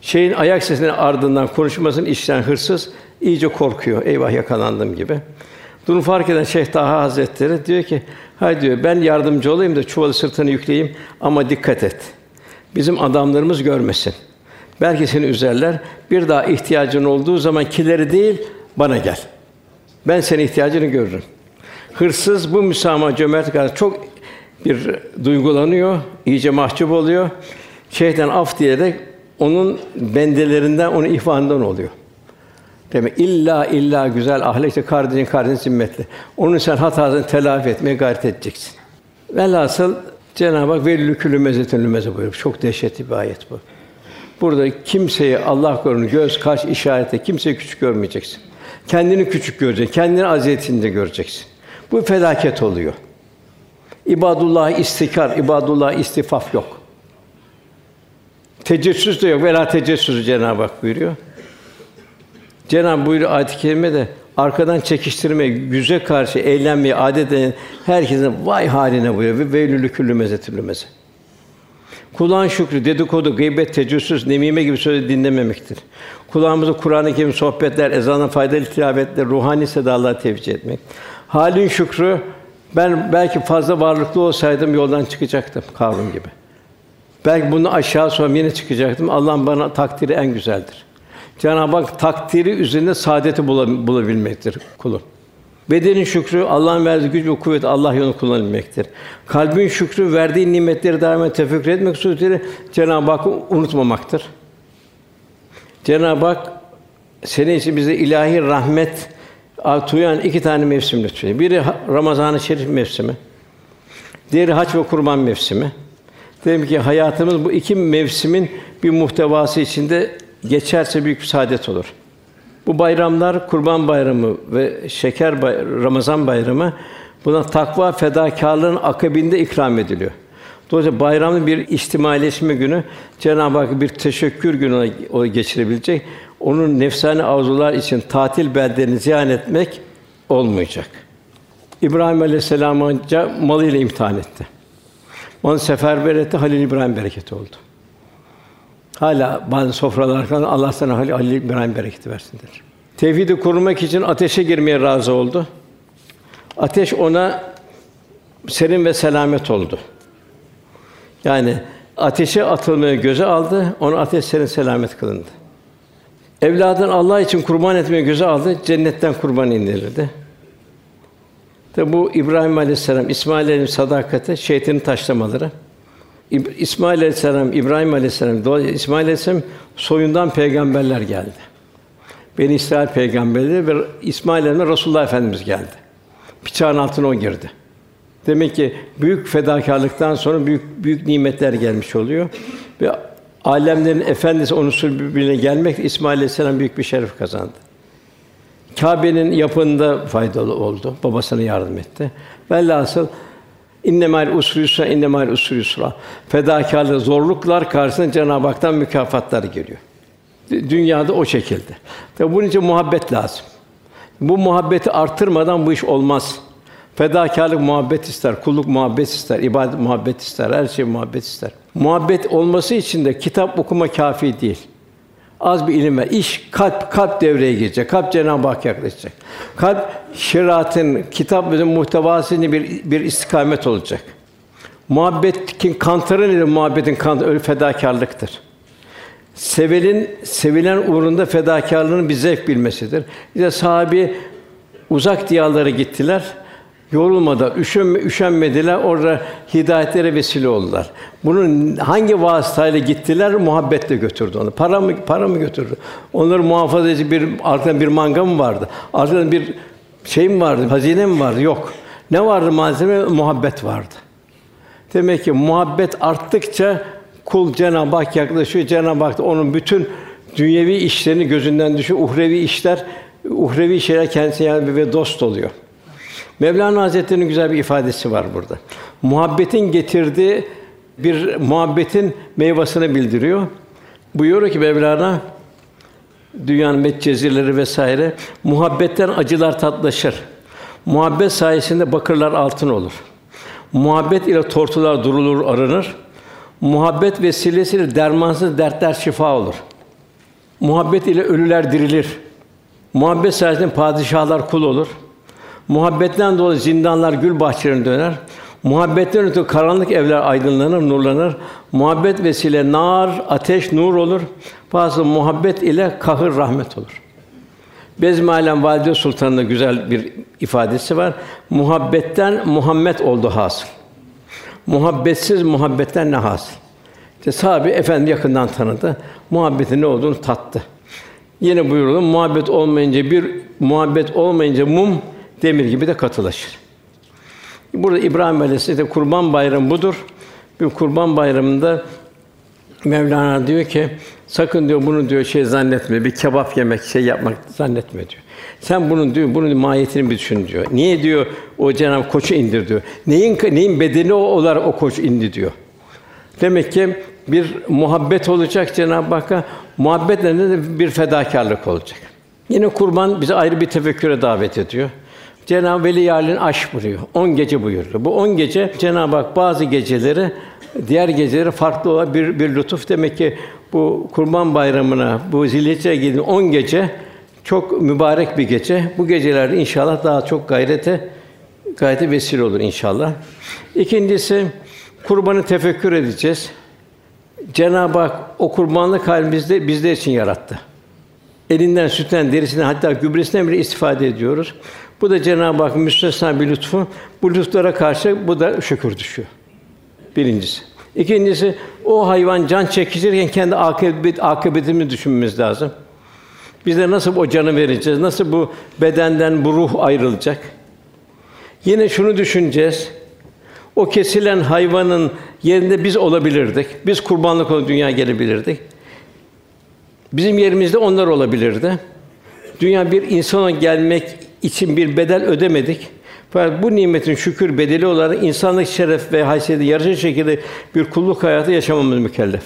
Şeyin ayak sesinin ardından konuşmasını işten hırsız iyice korkuyor. Eyvah yakalandım gibi. Durum fark eden Şeyh Taha Hazretleri diyor ki, "Hay diyor, ben yardımcı olayım da çuvalı sırtını yükleyeyim ama dikkat et. Bizim adamlarımız görmesin. Belki seni üzerler. Bir daha ihtiyacın olduğu zaman kileri değil, bana gel. Ben senin ihtiyacını görürüm. Hırsız bu müsamaha cömert kadar çok bir duygulanıyor, iyice mahcup oluyor. Şeyden af diyerek onun bendelerinden, onun ihvanından oluyor. Demek illa illa güzel ahlaklı kardeşin kardeşin zimmetli. Onun sen hatasını telafi etmeye gayret edeceksin. Velhasıl Cenab-ı Hak velülü külü mezetin lümeze buyuruyor. Çok dehşetli bir ayet bu. Burada kimseyi Allah korusun göz, kaş işareti kimseyi küçük görmeyeceksin. Kendini küçük göreceksin. Kendini aziyetinde göreceksin. Bu felaket oluyor. İbadullah istikar, ibadullah istifaf yok. Tecessüs de yok. Vela tecessüs Cenab-ı Hak buyuruyor. Cenab-ı buyuruyor ayet-i kerimede arkadan çekiştirme, yüze karşı eğlenmeyi adet eden herkesin vay haline buyuruyor ve veylülü küllü mezetülü meze. Kulağın şükrü, dedikodu, gıybet, tecessüs, nemime gibi sözü dinlememektir. Kulağımızı Kur'an-ı Kerim sohbetler, ezanın faydalı tilavetler, ruhani sedalar tevcih etmek. Halin şükrü, ben belki fazla varlıklı olsaydım yoldan çıkacaktım Karun gibi. Belki bunu aşağı sonra yine çıkacaktım. Allah'ın bana takdiri en güzeldir. Cenab-ı Hak takdiri üzerinde saadeti bulabilmektir kulun. Bedenin şükrü Allah'ın verdiği güç ve kuvvet Allah yolunda kullanabilmektir. Kalbin şükrü verdiği nimetleri daima tefekkür etmek suretiyle Cenab-ı Hakk'ı unutmamaktır. Cenab-ı Hak senin için bize ilahi rahmet tuyan iki tane mevsim lütfediyor. Biri Ramazan-ı Şerif mevsimi. Diğeri hac ve kurban mevsimi. Dedim ki hayatımız bu iki mevsimin bir muhtevası içinde geçerse büyük bir saadet olur. Bu bayramlar Kurban Bayramı ve Şeker Bayramı, Ramazan Bayramı buna takva fedakarlığın akabinde ikram ediliyor. Dolayısıyla bayramın bir içtimaileşme günü Cenab-ı Hak bir teşekkür günü geçirebilecek. onun nefsani arzular için tatil beldelerini ziyaret etmek olmayacak. İbrahim Aleyhisselam'ı malıyla imtihan etti. Onu seferber etti, Halil İbrahim bereketi oldu. Hala bazı sofralar falan Allah sana Halil, Halil İbrahim bereketi versin der. Tevhidi korumak için ateşe girmeye razı oldu. Ateş ona serin ve selamet oldu. Yani ateşe atılmayı göze aldı, onu ateş serin selamet kılındı. Evladın Allah için kurban etmeyi göze aldı, cennetten kurban indirildi. Tabi bu İbrahim Aleyhisselam, İsmail sadakati, şeytanın taşlamaları. İsmail Aleyhisselam, İbrahim Aleyhisselam, İsmail Aleyhisselam soyundan peygamberler geldi. Beni İsrail peygamberleri ve İsmail Aleyhisselam Resulullah Efendimiz geldi. Bıçağın altına o girdi. Demek ki büyük fedakarlıktan sonra büyük büyük nimetler gelmiş oluyor ve alemlerin efendisi onun birbirine gelmek İsmail Aleyhisselam büyük bir şeref kazandı. Kâbe'nin yapında faydalı oldu. Babasına yardım etti. Velhasıl innemâl usri yusra, innemâl usri yusra. Fedakârlık, zorluklar karşısında Cenab-ı Hak'tan mükafatlar geliyor. Dünyada o şekilde. Tabi bunun için muhabbet lazım. Bu muhabbeti artırmadan bu iş olmaz. Fedakarlık muhabbet ister, kulluk muhabbet ister, ibadet muhabbet ister, her şey muhabbet ister. Muhabbet olması için de kitap okuma kafi değil. Az bir ilim ver. İş kalp kalp devreye girecek. Kalp Cenab-ı Hak yaklaşacak. Kalp şeriatın, kitap ve muhtevasını bir bir istikamet olacak. Muhabbetin kantarı nedir? Muhabbetin kantarı öyle fedakarlıktır. Sevelin sevilen uğrunda fedakarlığın bir zevk bilmesidir. İşte sahabi uzak diyarlara gittiler. Yorulmadan, üşenme, üşenmediler. Orada hidayetlere vesile oldular. Bunun hangi vasıtayla gittiler? Muhabbetle götürdü onu. Para mı para mı götürdü? Onları muhafaza edici bir arkada bir manga mı vardı? Arkada bir şey mi vardı? Hazine mi vardı? Yok. Ne vardı malzeme? Muhabbet vardı. Demek ki muhabbet arttıkça kul Cenab-ı Hak yaklaşıyor. Cenab-ı Hak da onun bütün dünyevi işlerini gözünden düşüyor. Uhrevi işler, uhrevi şeyler kendisine yani ve dost oluyor. Mevlana Hazretleri'nin güzel bir ifadesi var burada. Muhabbetin getirdiği bir muhabbetin meyvasını bildiriyor. Buyuruyor ki Mevlana dünyanın metcezirleri vesaire muhabbetten acılar tatlaşır. Muhabbet sayesinde bakırlar altın olur. Muhabbet ile tortular durulur, arınır. Muhabbet vesilesiyle dermansız dertler şifa olur. Muhabbet ile ölüler dirilir. Muhabbet sayesinde padişahlar kul olur. Muhabbetten dolayı zindanlar gül bahçelerine döner. Muhabbetten ötürü karanlık evler aydınlanır, nurlanır. Muhabbet vesile nar, ateş, nur olur. Bazı muhabbet ile kahır rahmet olur. Bezmi Alem Valide Sultan'ın güzel bir ifadesi var. Muhabbetten Muhammed oldu hasıl. Muhabbetsiz muhabbetten ne hasıl? İşte sahabe efendi yakından tanıdı. Muhabbetin ne olduğunu tattı. Yine buyurulur muhabbet olmayınca bir muhabbet olmayınca mum demir gibi de katılaşır. Burada İbrahim Aleyhisselam Kurban Bayramı budur. Bir Kurban Bayramı'nda Mevlana diyor ki sakın diyor bunu diyor şey zannetme bir kebap yemek şey yapmak zannetme diyor. Sen bunun diyor bunun mahiyetini bir düşün diyor. Niye diyor o Cenab koçu indir diyor. Neyin neyin bedeni olarak o koç indi diyor. Demek ki bir muhabbet olacak Cenab-ı Hakk'a. Muhabbetle de bir fedakarlık olacak. Yine kurban bizi ayrı bir tefekküre davet ediyor. Cenab-ı Veli Yâlin aş buyuruyor. 10 gece buyuruyor. Bu 10 gece Cenab-ı Hak bazı geceleri diğer geceleri farklı olan bir bir lütuf demek ki bu Kurban Bayramı'na bu Zilhicce gidin 10 gece çok mübarek bir gece. Bu gecelerde inşallah daha çok gayrete gayrete vesile olur inşallah. İkincisi kurbanı tefekkür edeceğiz. Cenab-ı Hak o kurbanlık halimizde bizler için yarattı. Elinden, sütten, derisinden hatta gübresinden bile istifade ediyoruz. Bu da Cenab-ı Hakk'ın müstesna bir lütfu. Bu lütuflara karşı bu da şükür düşüyor. Birincisi. İkincisi o hayvan can çekişirken kendi akıbet akıbetini düşünmemiz lazım. Biz de nasıl o canı vereceğiz? Nasıl bu bedenden bu ruh ayrılacak? Yine şunu düşüneceğiz. O kesilen hayvanın yerinde biz olabilirdik. Biz kurbanlık olarak dünya gelebilirdik. Bizim yerimizde onlar olabilirdi. Dünya bir insana gelmek için bir bedel ödemedik. Fakat bu nimetin şükür bedeli olarak insanlık şeref ve haysiyeti yarışır şekilde bir kulluk hayatı yaşamamız mükellef.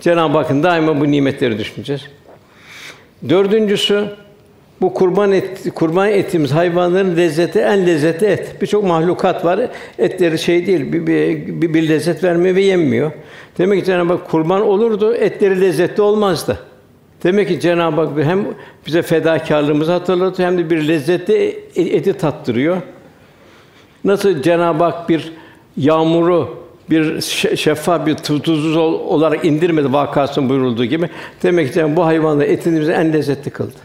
Cenab-ı Hakk'ın daima bu nimetleri düşüneceğiz. Dördüncüsü bu kurban et, kurban ettiğimiz hayvanların lezzeti en lezzetli et. Birçok mahlukat var. Etleri şey değil, bir, bir, bir lezzet vermiyor ve yenmiyor. Demek ki Cenab-ı Hak kurban olurdu, etleri lezzetli olmazdı. Demek ki Cenab-ı Hak hem bize fedakarlığımızı hatırlatıyor hem de bir lezzetli eti tattırıyor. Nasıl Cenab-ı Hak bir yağmuru bir şeffaf bir tuzsuz olarak indirmedi vakasının buyurulduğu gibi. Demek ki bu hayvanla etini bize en lezzetli kıldı.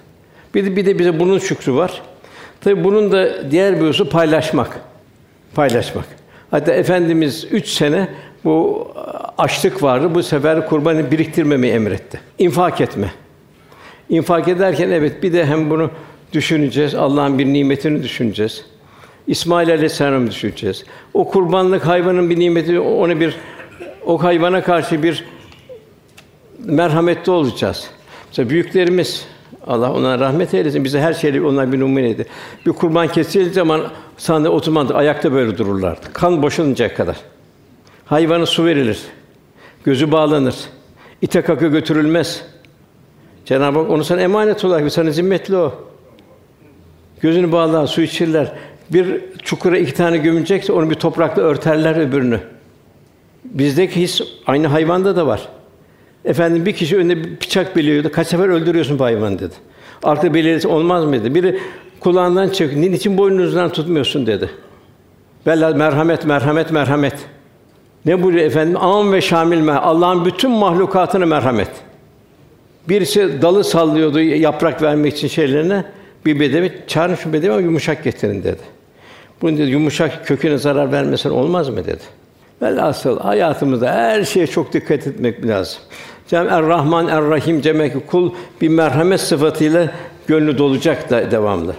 Bir de, bir de bize bunun şükrü var. Tabi bunun da diğer bir hususu paylaşmak. Paylaşmak. Hatta efendimiz üç sene bu açlık vardı. Bu sefer kurbanı biriktirmemeyi emretti. İnfak etme. İnfak ederken evet bir de hem bunu düşüneceğiz. Allah'ın bir nimetini düşüneceğiz. İsmail Aleyhisselam'ı düşüneceğiz. O kurbanlık hayvanın bir nimeti, ona bir o hayvana karşı bir merhametli olacağız. Mesela büyüklerimiz Allah ona rahmet eylesin. Bize her şeyle onlar bir numuneydi. Bir kurban kesildiği zaman sahne oturmadı, ayakta böyle dururlardı. Kan boşalıncaya kadar. Hayvana su verilir. Gözü bağlanır. İte kaka götürülmez. Cenab-ı Hak onu sana emanet olarak sana zimmetli o. Gözünü bağlar, su içirler. Bir çukura iki tane gömülecekse onu bir toprakla örterler öbürünü. Bizdeki his aynı hayvanda da var. Efendim bir kişi önünde bir bıçak biliyordu. Kaç sefer öldürüyorsun bu hayvanı dedi. Artık belirlesi olmaz mı dedi. Biri kulağından çık. Niçin boynunuzdan tutmuyorsun dedi. Bella merhamet, merhamet, merhamet. Ne buyuruyor efendim? Am ve şamil me. Allah'ın bütün mahlukatını merhamet. Birisi dalı sallıyordu yaprak vermek için şeylerine. Bir bedevi çağırın şu bedevi ama yumuşak getirin dedi. Bunun dedi yumuşak köküne zarar vermesen olmaz mı dedi. Velhasıl hayatımızda her şeye çok dikkat etmek lazım. Cenab-ı Er-Rahman Er-Rahim demek ki kul bir merhamet sıfatıyla gönlü dolacak da devamlı.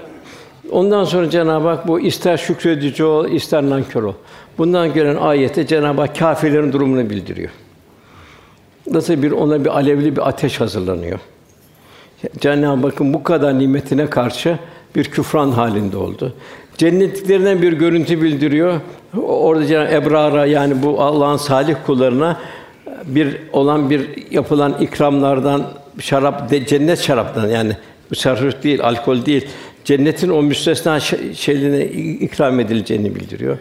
Ondan sonra Cenab-ı Hak bu ister şükredici ol, ister nankör ol. Bundan gelen ayette Cenab-ı Hak kâfirlerin durumunu bildiriyor. Nasıl bir ona bir alevli bir ateş hazırlanıyor. Cenab-ı Hakk'ın bu kadar nimetine karşı bir küfran halinde oldu. Cennetliklerinden bir görüntü bildiriyor. Orada Cenab-ı Ebrar'a yani bu Allah'ın salih kullarına bir olan bir yapılan ikramlardan şarap de, cennet şaraptan yani sarhoş değil, alkol değil. Cennetin o müstesna şeylerine ikram edileceğini bildiriyor.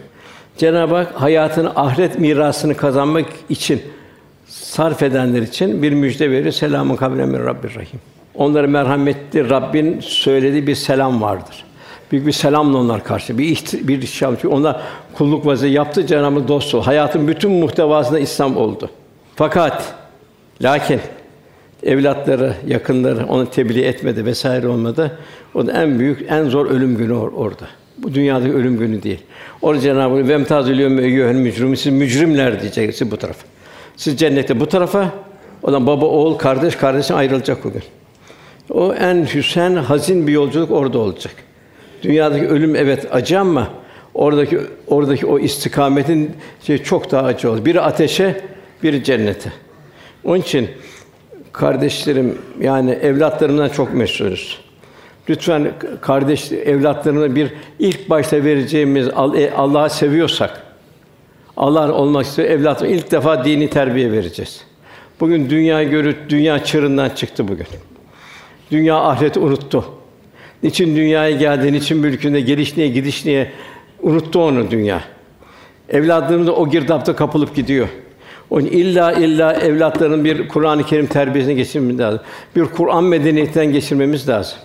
Cenab-ı Hak hayatını ahiret mirasını kazanmak için sarf edenler için bir müjde veriyor. Selamun kavlen min Rabbir Rahim. Onlara merhametli Rabbin söylediği bir selam vardır. Büyük bir selamla onlar karşı bir ihti, bir şam. Çünkü onlar kulluk vazifesi yaptı Cenab-ı dostu. Hayatın bütün muhtevasında İslam oldu. Fakat lakin evlatları, yakınları onu tebliğ etmedi vesaire olmadı. O da en büyük, en zor ölüm günü or- orada. Bu dünyadaki ölüm günü değil. Orada Cenab-ı Hak "Vemtazül yevme eyyuhel mücrim" siz mücrimler diyecek bu tarafa. Siz cennette bu tarafa, o zaman baba, oğul, kardeş, kardeşin ayrılacak bugün. O en hüsen, hazin bir yolculuk orada olacak. Dünyadaki ölüm evet acı ama oradaki oradaki o istikametin şey çok daha acı olur. Biri ateşe, biri cennete. Onun için kardeşlerim yani evlatlarımdan çok mesulüz. Lütfen kardeş evlatlarına bir ilk başta vereceğimiz e, Allah'ı seviyorsak Allah olmak istiyor evlatlarına ilk defa dini terbiye vereceğiz. Bugün dünya görüp dünya çığırından çıktı bugün. Dünya ahireti unuttu. Niçin dünyaya geldi, niçin mülkünde geliş niye, gidiş niye unuttu onu dünya. Evladlarımız da o girdapta kapılıp gidiyor. Onun illa illa evlatların bir Kur'an-ı Kerim terbiyesine geçirmemiz lazım. Bir Kur'an medeniyetinden geçirmemiz lazım.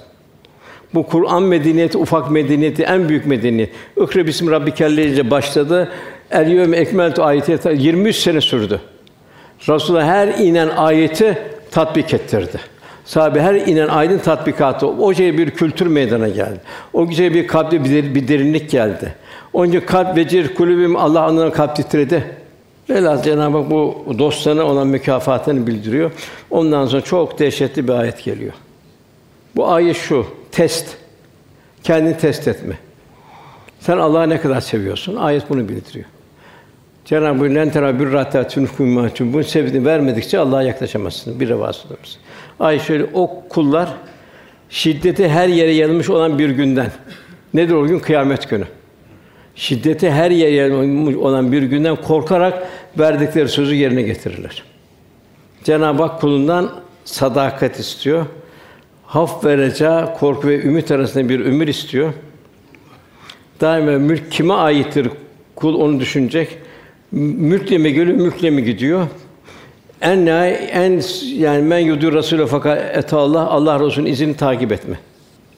Bu Kur'an medeniyeti ufak medeniyeti en büyük medeniyet. İkra bismi rabbikellezi başladı. El yevme ekmeltu ayeti 23 sene sürdü. Resulullah her inen ayeti tatbik ettirdi. Sahabe her inen aydın tatbikatı. O şey bir kültür meydana geldi. O gece bir kalpte bir, bir derinlik geldi. Onca kalp vecir kulübüm Allah anına kalp titredi. Velhâsıl Cenab-ı Hak bu dostlarına olan mükafatını bildiriyor. Ondan sonra çok dehşetli bir ayet geliyor. Bu ayet şu, test. Kendini test etme. Sen Allah'ı ne kadar seviyorsun? Ayet bunu bildiriyor. Cenab-ı Hak "Len tera birrata tunkum Bunu sevdiğini vermedikçe Allah'a yaklaşamazsın. Bir revasıdır. Ay şöyle o kullar şiddeti her yere yayılmış olan bir günden. Nedir o gün? Kıyamet günü. Şiddeti her yere yayılmış olan bir günden korkarak verdikleri sözü yerine getirirler. Cenab-ı Hak kulundan sadakat istiyor. haf ve reca, korku ve ümit arasında bir ömür istiyor. Daima mülk kime aittir? Kul onu düşünecek. Geliyor, mülkle mi gidiyor? En en yani men yudur Resulü fakat et Allah Allah Resulü'nün izini takip etme.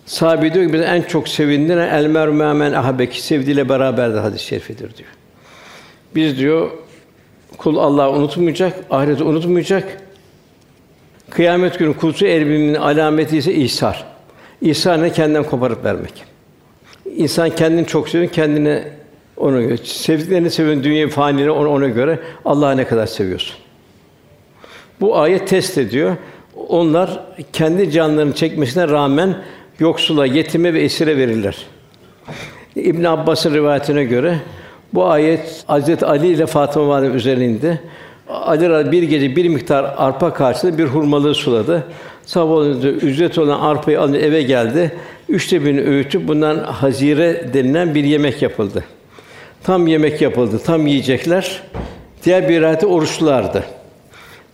Sahabe diyor ki bize en çok sevindiren el mer'u men ahabeki sevdiğiyle beraberdir hadis-i şerifidir diyor. Biz diyor kul Allah'ı unutmayacak, ahireti unutmayacak. Kıyamet günü kulsu erbiminin alameti ise ihsar. İhsar ne kendinden koparıp vermek. İnsan kendini çok seviyor, kendine ona göre. Sevdiklerini seviyor, dünya fanileri ona, ona göre. Allah'ı ne kadar seviyorsun. Bu ayet test ediyor. Onlar kendi canlarını çekmesine rağmen yoksula, yetime ve esire verirler. İbn Abbas'ın rivayetine göre bu ayet Hazret Ali ile Fatıma validem üzerine indi. Ali bir gece bir miktar arpa karşısında bir hurmalığı suladı. Sabah olunca ücret olan arpayı alınca eve geldi. Üçte birini öğütüp bundan hazire denilen bir yemek yapıldı. Tam yemek yapıldı, tam yiyecekler. Diğer bir rivayette oruçlulardı.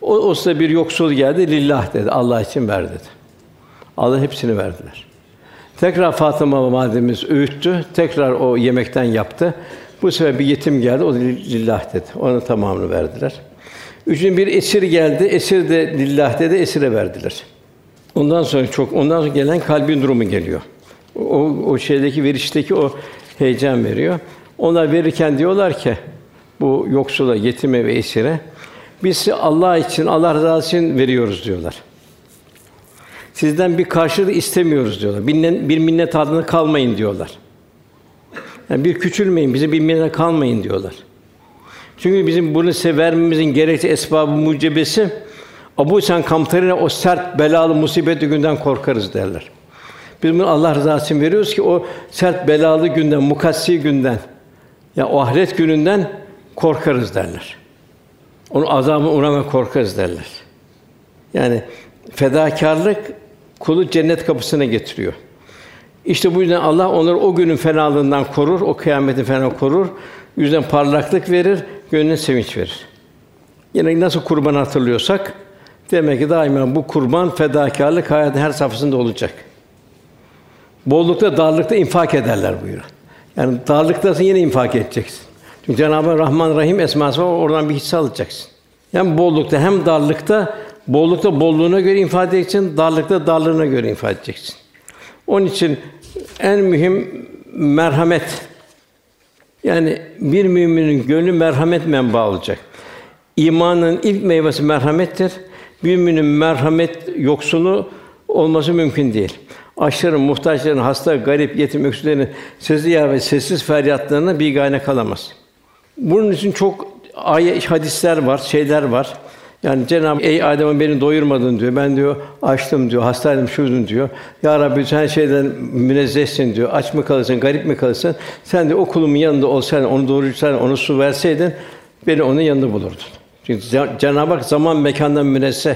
O, o sırada bir yoksul geldi, lillah dedi, Allah için ver dedi. Allah hepsini verdiler. Tekrar Fatıma validemiz öğüttü, tekrar o yemekten yaptı. Bu sefer bir yetim geldi, o lillah dedi. Ona tamamını verdiler. Üçüncü bir esir geldi, esir de lillah dedi, esire verdiler. Ondan sonra çok, ondan sonra gelen kalbin durumu geliyor. O, o şeydeki verişteki o heyecan veriyor. Onlar verirken diyorlar ki bu yoksula, yetime ve esire biz Allah için, Allah rızası için veriyoruz diyorlar. Sizden bir karşılık istemiyoruz diyorlar. Bir, bir minnet altında kalmayın diyorlar. Yani bir küçülmeyin, bize bir minnet kalmayın diyorlar. Çünkü bizim bunu size vermemizin gerekli esbabı mucibesi Abu Sen Kamtarine o sert belalı musibetli günden korkarız derler. Biz bunu Allah rızası için veriyoruz ki o sert belalı günden, mukassi günden ya o ahiret gününden korkarız derler. Onun azabı uğrama korkarız derler. Yani fedakarlık kulu cennet kapısına getiriyor. İşte bu yüzden Allah onları o günün fenalığından korur, o kıyametin fena korur. Yüzden parlaklık verir, gönlüne sevinç verir. Yine nasıl kurban hatırlıyorsak demek ki daima bu kurban fedakarlık hayatın her safhasında olacak. Bollukta, darlıkta infak ederler buyuruyor. Yani darlıktasın yine infak edeceksin. Çünkü Cenab-ı Rahman Rahim esması var, oradan bir hisse alacaksın. Hem bollukta hem darlıkta, bollukta bolluğuna göre infak edeceksin, darlıkta darlığına göre infak edeceksin. Onun için en mühim merhamet. Yani bir müminin gönlü merhamet menbaı olacak. İmanın ilk meyvesi merhamettir. Bir müminin merhamet yoksunu olması mümkün değil. Açların, muhtaçların, hasta, garip, yetim, öksüzlerin sessiz ve sessiz feryatlarına bir gayne kalamaz. Bunun için çok ayet, hadisler var, şeyler var. Yani Cenab-ı Ey Adem'e beni doyurmadın diyor. Ben diyor açtım diyor. Hastaydım şuydun diyor. Ya Rabbi sen şeyden münezzehsin diyor. Aç mı kalırsın, garip mi kalırsın? Sen de o kulumun yanında olsaydın, onu doyursaydın, onu su verseydin beni onun yanında bulurdun. Çünkü Cenab-ı Hak zaman mekandan münezzeh.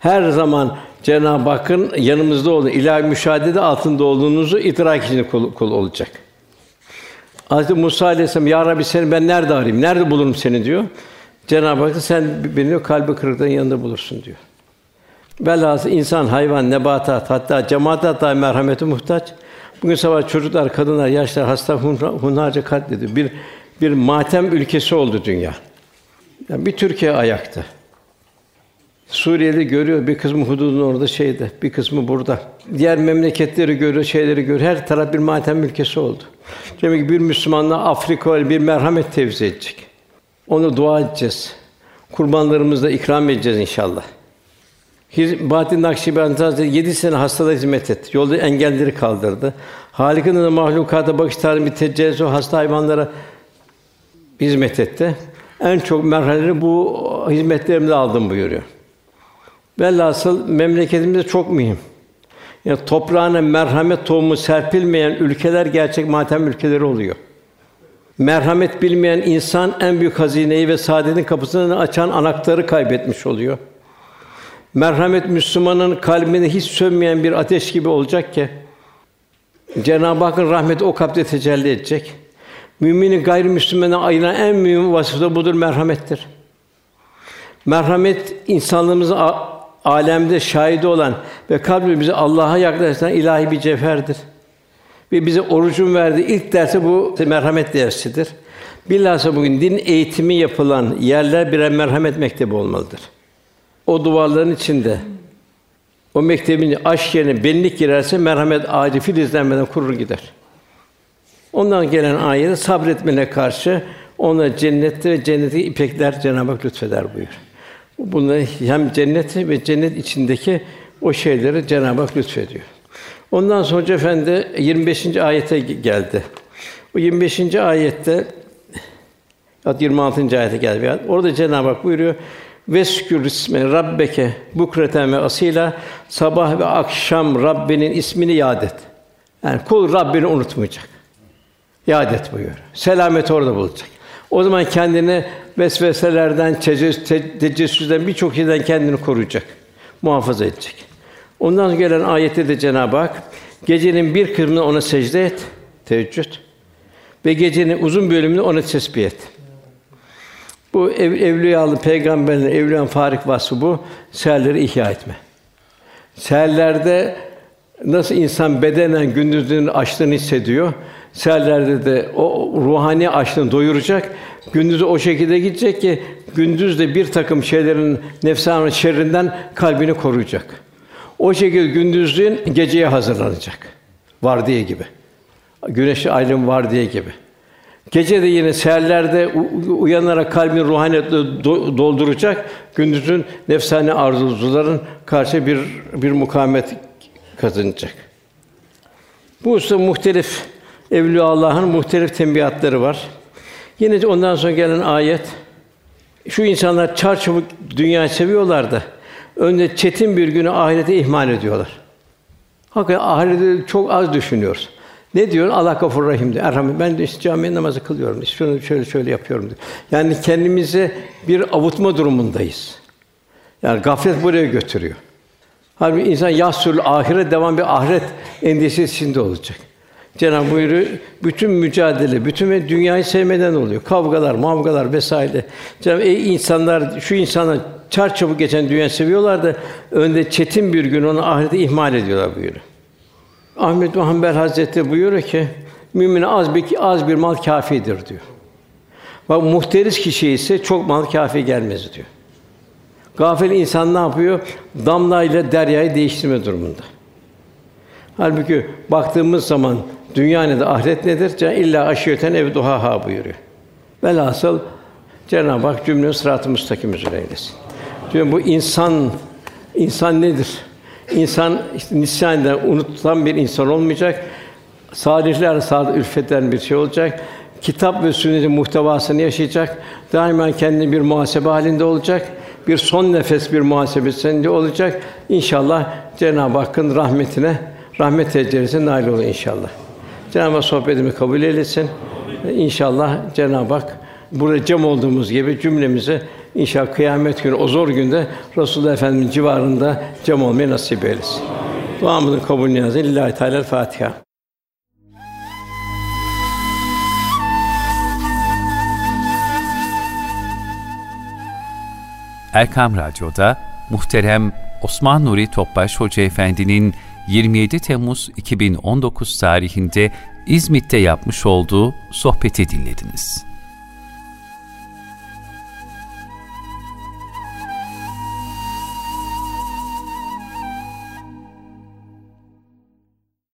Her zaman Cenab-ı Hakk'ın yanımızda olduğu, ilahi müşahede altında olduğunuzu idrak içinde kul, kul olacak. Hazreti Musa aleyhisselam ya Rabbi seni ben nerede arayayım? Nerede bulurum seni diyor. Cenab-ı Hak sen beni kalbi kırıklığın yanında bulursun diyor. Velhâsıl insan, hayvan, nebatat, hatta cemaat dahi merhamete muhtaç. Bugün sabah çocuklar, kadınlar, yaşlar hasta hunharca katlediyor. Bir bir matem ülkesi oldu dünya. Yani bir Türkiye ayakta. Suriyeli görüyor, bir kısmı hududun orada şeyde, bir kısmı burada. Diğer memleketleri görüyor, şeyleri görüyor. Her taraf bir matem ülkesi oldu. Demek ki bir Müslümanla Afrika bir merhamet tevzi edecek. Onu dua edeceğiz. Kurbanlarımızı da ikram edeceğiz inşallah. Bahattin Nakşibendi Hazretleri yedi sene hastada hizmet etti. Yolda engelleri kaldırdı. Halik'in de mahlukata bakış bir teccessü hasta hayvanlara hizmet etti. En çok merhaleleri bu hizmetlerimde aldım buyuruyor. Velhasıl memleketimizde çok mühim. Ya yani toprağına merhamet tohumu serpilmeyen ülkeler gerçek matem ülkeleri oluyor. Merhamet bilmeyen insan en büyük hazineyi ve saadetin kapısını açan anahtarı kaybetmiş oluyor. Merhamet Müslümanın kalbinde hiç sönmeyen bir ateş gibi olacak ki Cenab-ı Hakk'ın rahmeti o kalpte tecelli edecek. Mümini gayrimüslimana ayıran en mühim vasıf da budur merhamettir. Merhamet insanlığımızı alemde şahidi olan ve kalbimizi Allah'a yaklaştıran ilahi bir cevherdir. Ve bize orucun verdiği ilk dersi bu merhamet dersidir. Bilhassa bugün din eğitimi yapılan yerler birer merhamet mektebi olmalıdır. O duvarların içinde o mektebin aşk yerine benlik girerse merhamet ağacı filizlenmeden kurur gider. Ondan gelen ayette sabretmene karşı ona cennette ve cenneti ipekler Cenab-ı Hak lütfeder buyur. Bunları hem cenneti ve cennet içindeki o şeyleri Cenab-ı Hak lütfediyor. Ondan sonra Hoca Efendi 25. ayete geldi. O 25. ayette 26. ayete geldi. Orada Cenab-ı Hak buyuruyor: Veskür isme rabbeke bukreten ve asila sabah ve akşam Rabbinin ismini yad et. Yani kul Rabbini unutmayacak. Yad et buyuruyor. Selamet orada bulacak. O zaman kendini vesveselerden, tecessüsden birçok şeyden kendini koruyacak, muhafaza edecek. Ondan gelen ayette de Cenab-ı Hak gecenin bir kısmını ona secde et, teheccüd ve gecenin uzun bölümünü ona tesbih et. Bu ev, evliyalı peygamberlerin evliyanın farik vasfı bu. Seherleri ihya etme. Seherlerde nasıl insan bedenen gündüzün açlığını hissediyor, seherlerde de o ruhani açlığını doyuracak. Gündüzü o şekilde gidecek ki gündüz de bir takım şeylerin nefsanın şerrinden kalbini koruyacak. O şekilde gündüzlüğün geceye hazırlanacak. Vardiye gibi. Güneşli aylığın vardiye gibi. Gece de yine seherlerde uyanarak kalbin ruhaniyetle dolduracak. Gündüzün nefsani arzuların karşı bir bir mukavemet kazanacak. Bu usta muhtelif Evliya Allah'ın muhtelif tembihatları var. Yine de ondan sonra gelen ayet şu insanlar çarçabuk dünyayı seviyorlar da önde çetin bir günü ahirete ihmal ediyorlar. Hakikaten ahireti çok az düşünüyoruz. Ne diyor? Allah gafur rahim diyor. Erhamet. Ben de işte cami namazı kılıyorum. İşte şöyle şöyle şöyle yapıyorum diyor. Yani kendimizi bir avutma durumundayız. Yani gaflet buraya götürüyor. Halbuki insan yasül ahire devam bir ahiret endişesi içinde olacak. Cenab-ı buyuruyor, bütün mücadele, bütün dünyayı sevmeden oluyor. Kavgalar, mavgalar vesaire. Cenab-ı ey insanlar, şu insanlar çar çabuk geçen dünya seviyorlar da önde çetin bir gün onu ahirete ihmal ediyorlar buyuruyor. Ahmet Muhammed Hazretleri buyuruyor ki mümine az bir az bir mal kafidir diyor. Bak muhteris kişi ise çok mal kafi gelmez diyor. Gafil insan ne yapıyor? Damlayla deryayı değiştirme durumunda. Halbuki baktığımız zaman dünya nedir, ahiret nedir? Cenab illa aşiyeten ev duhaha buyuruyor. Velhasıl Cenab-ı Hak cümle sırat-ı müstakim üzere eylesin. Diyor bu insan insan nedir? İnsan işte nisyaneden unutulan bir insan olmayacak. Salihler saat ülfeten bir şey olacak. Kitap ve sünnetin muhtevasını yaşayacak. Daima kendini bir muhasebe halinde olacak. Bir son nefes bir muhasebesinde olacak. İnşallah Cenab-ı Hakk'ın rahmetine, rahmet tecrübesine nail olur inşallah. Cenab-ı Hak sohbetimi kabul eylesin. İnşallah Cenab-ı Hak burada cem olduğumuz gibi cümlemizi İnşallah kıyamet günü o zor günde Resulullah Efendimiz civarında cem olmayı nasip eylesin. Duamızın kabul niyazı lillahi teala Fatiha. Erkam Radyo'da muhterem Osman Nuri Topbaş Hoca Efendi'nin 27 Temmuz 2019 tarihinde İzmit'te yapmış olduğu sohbeti dinlediniz.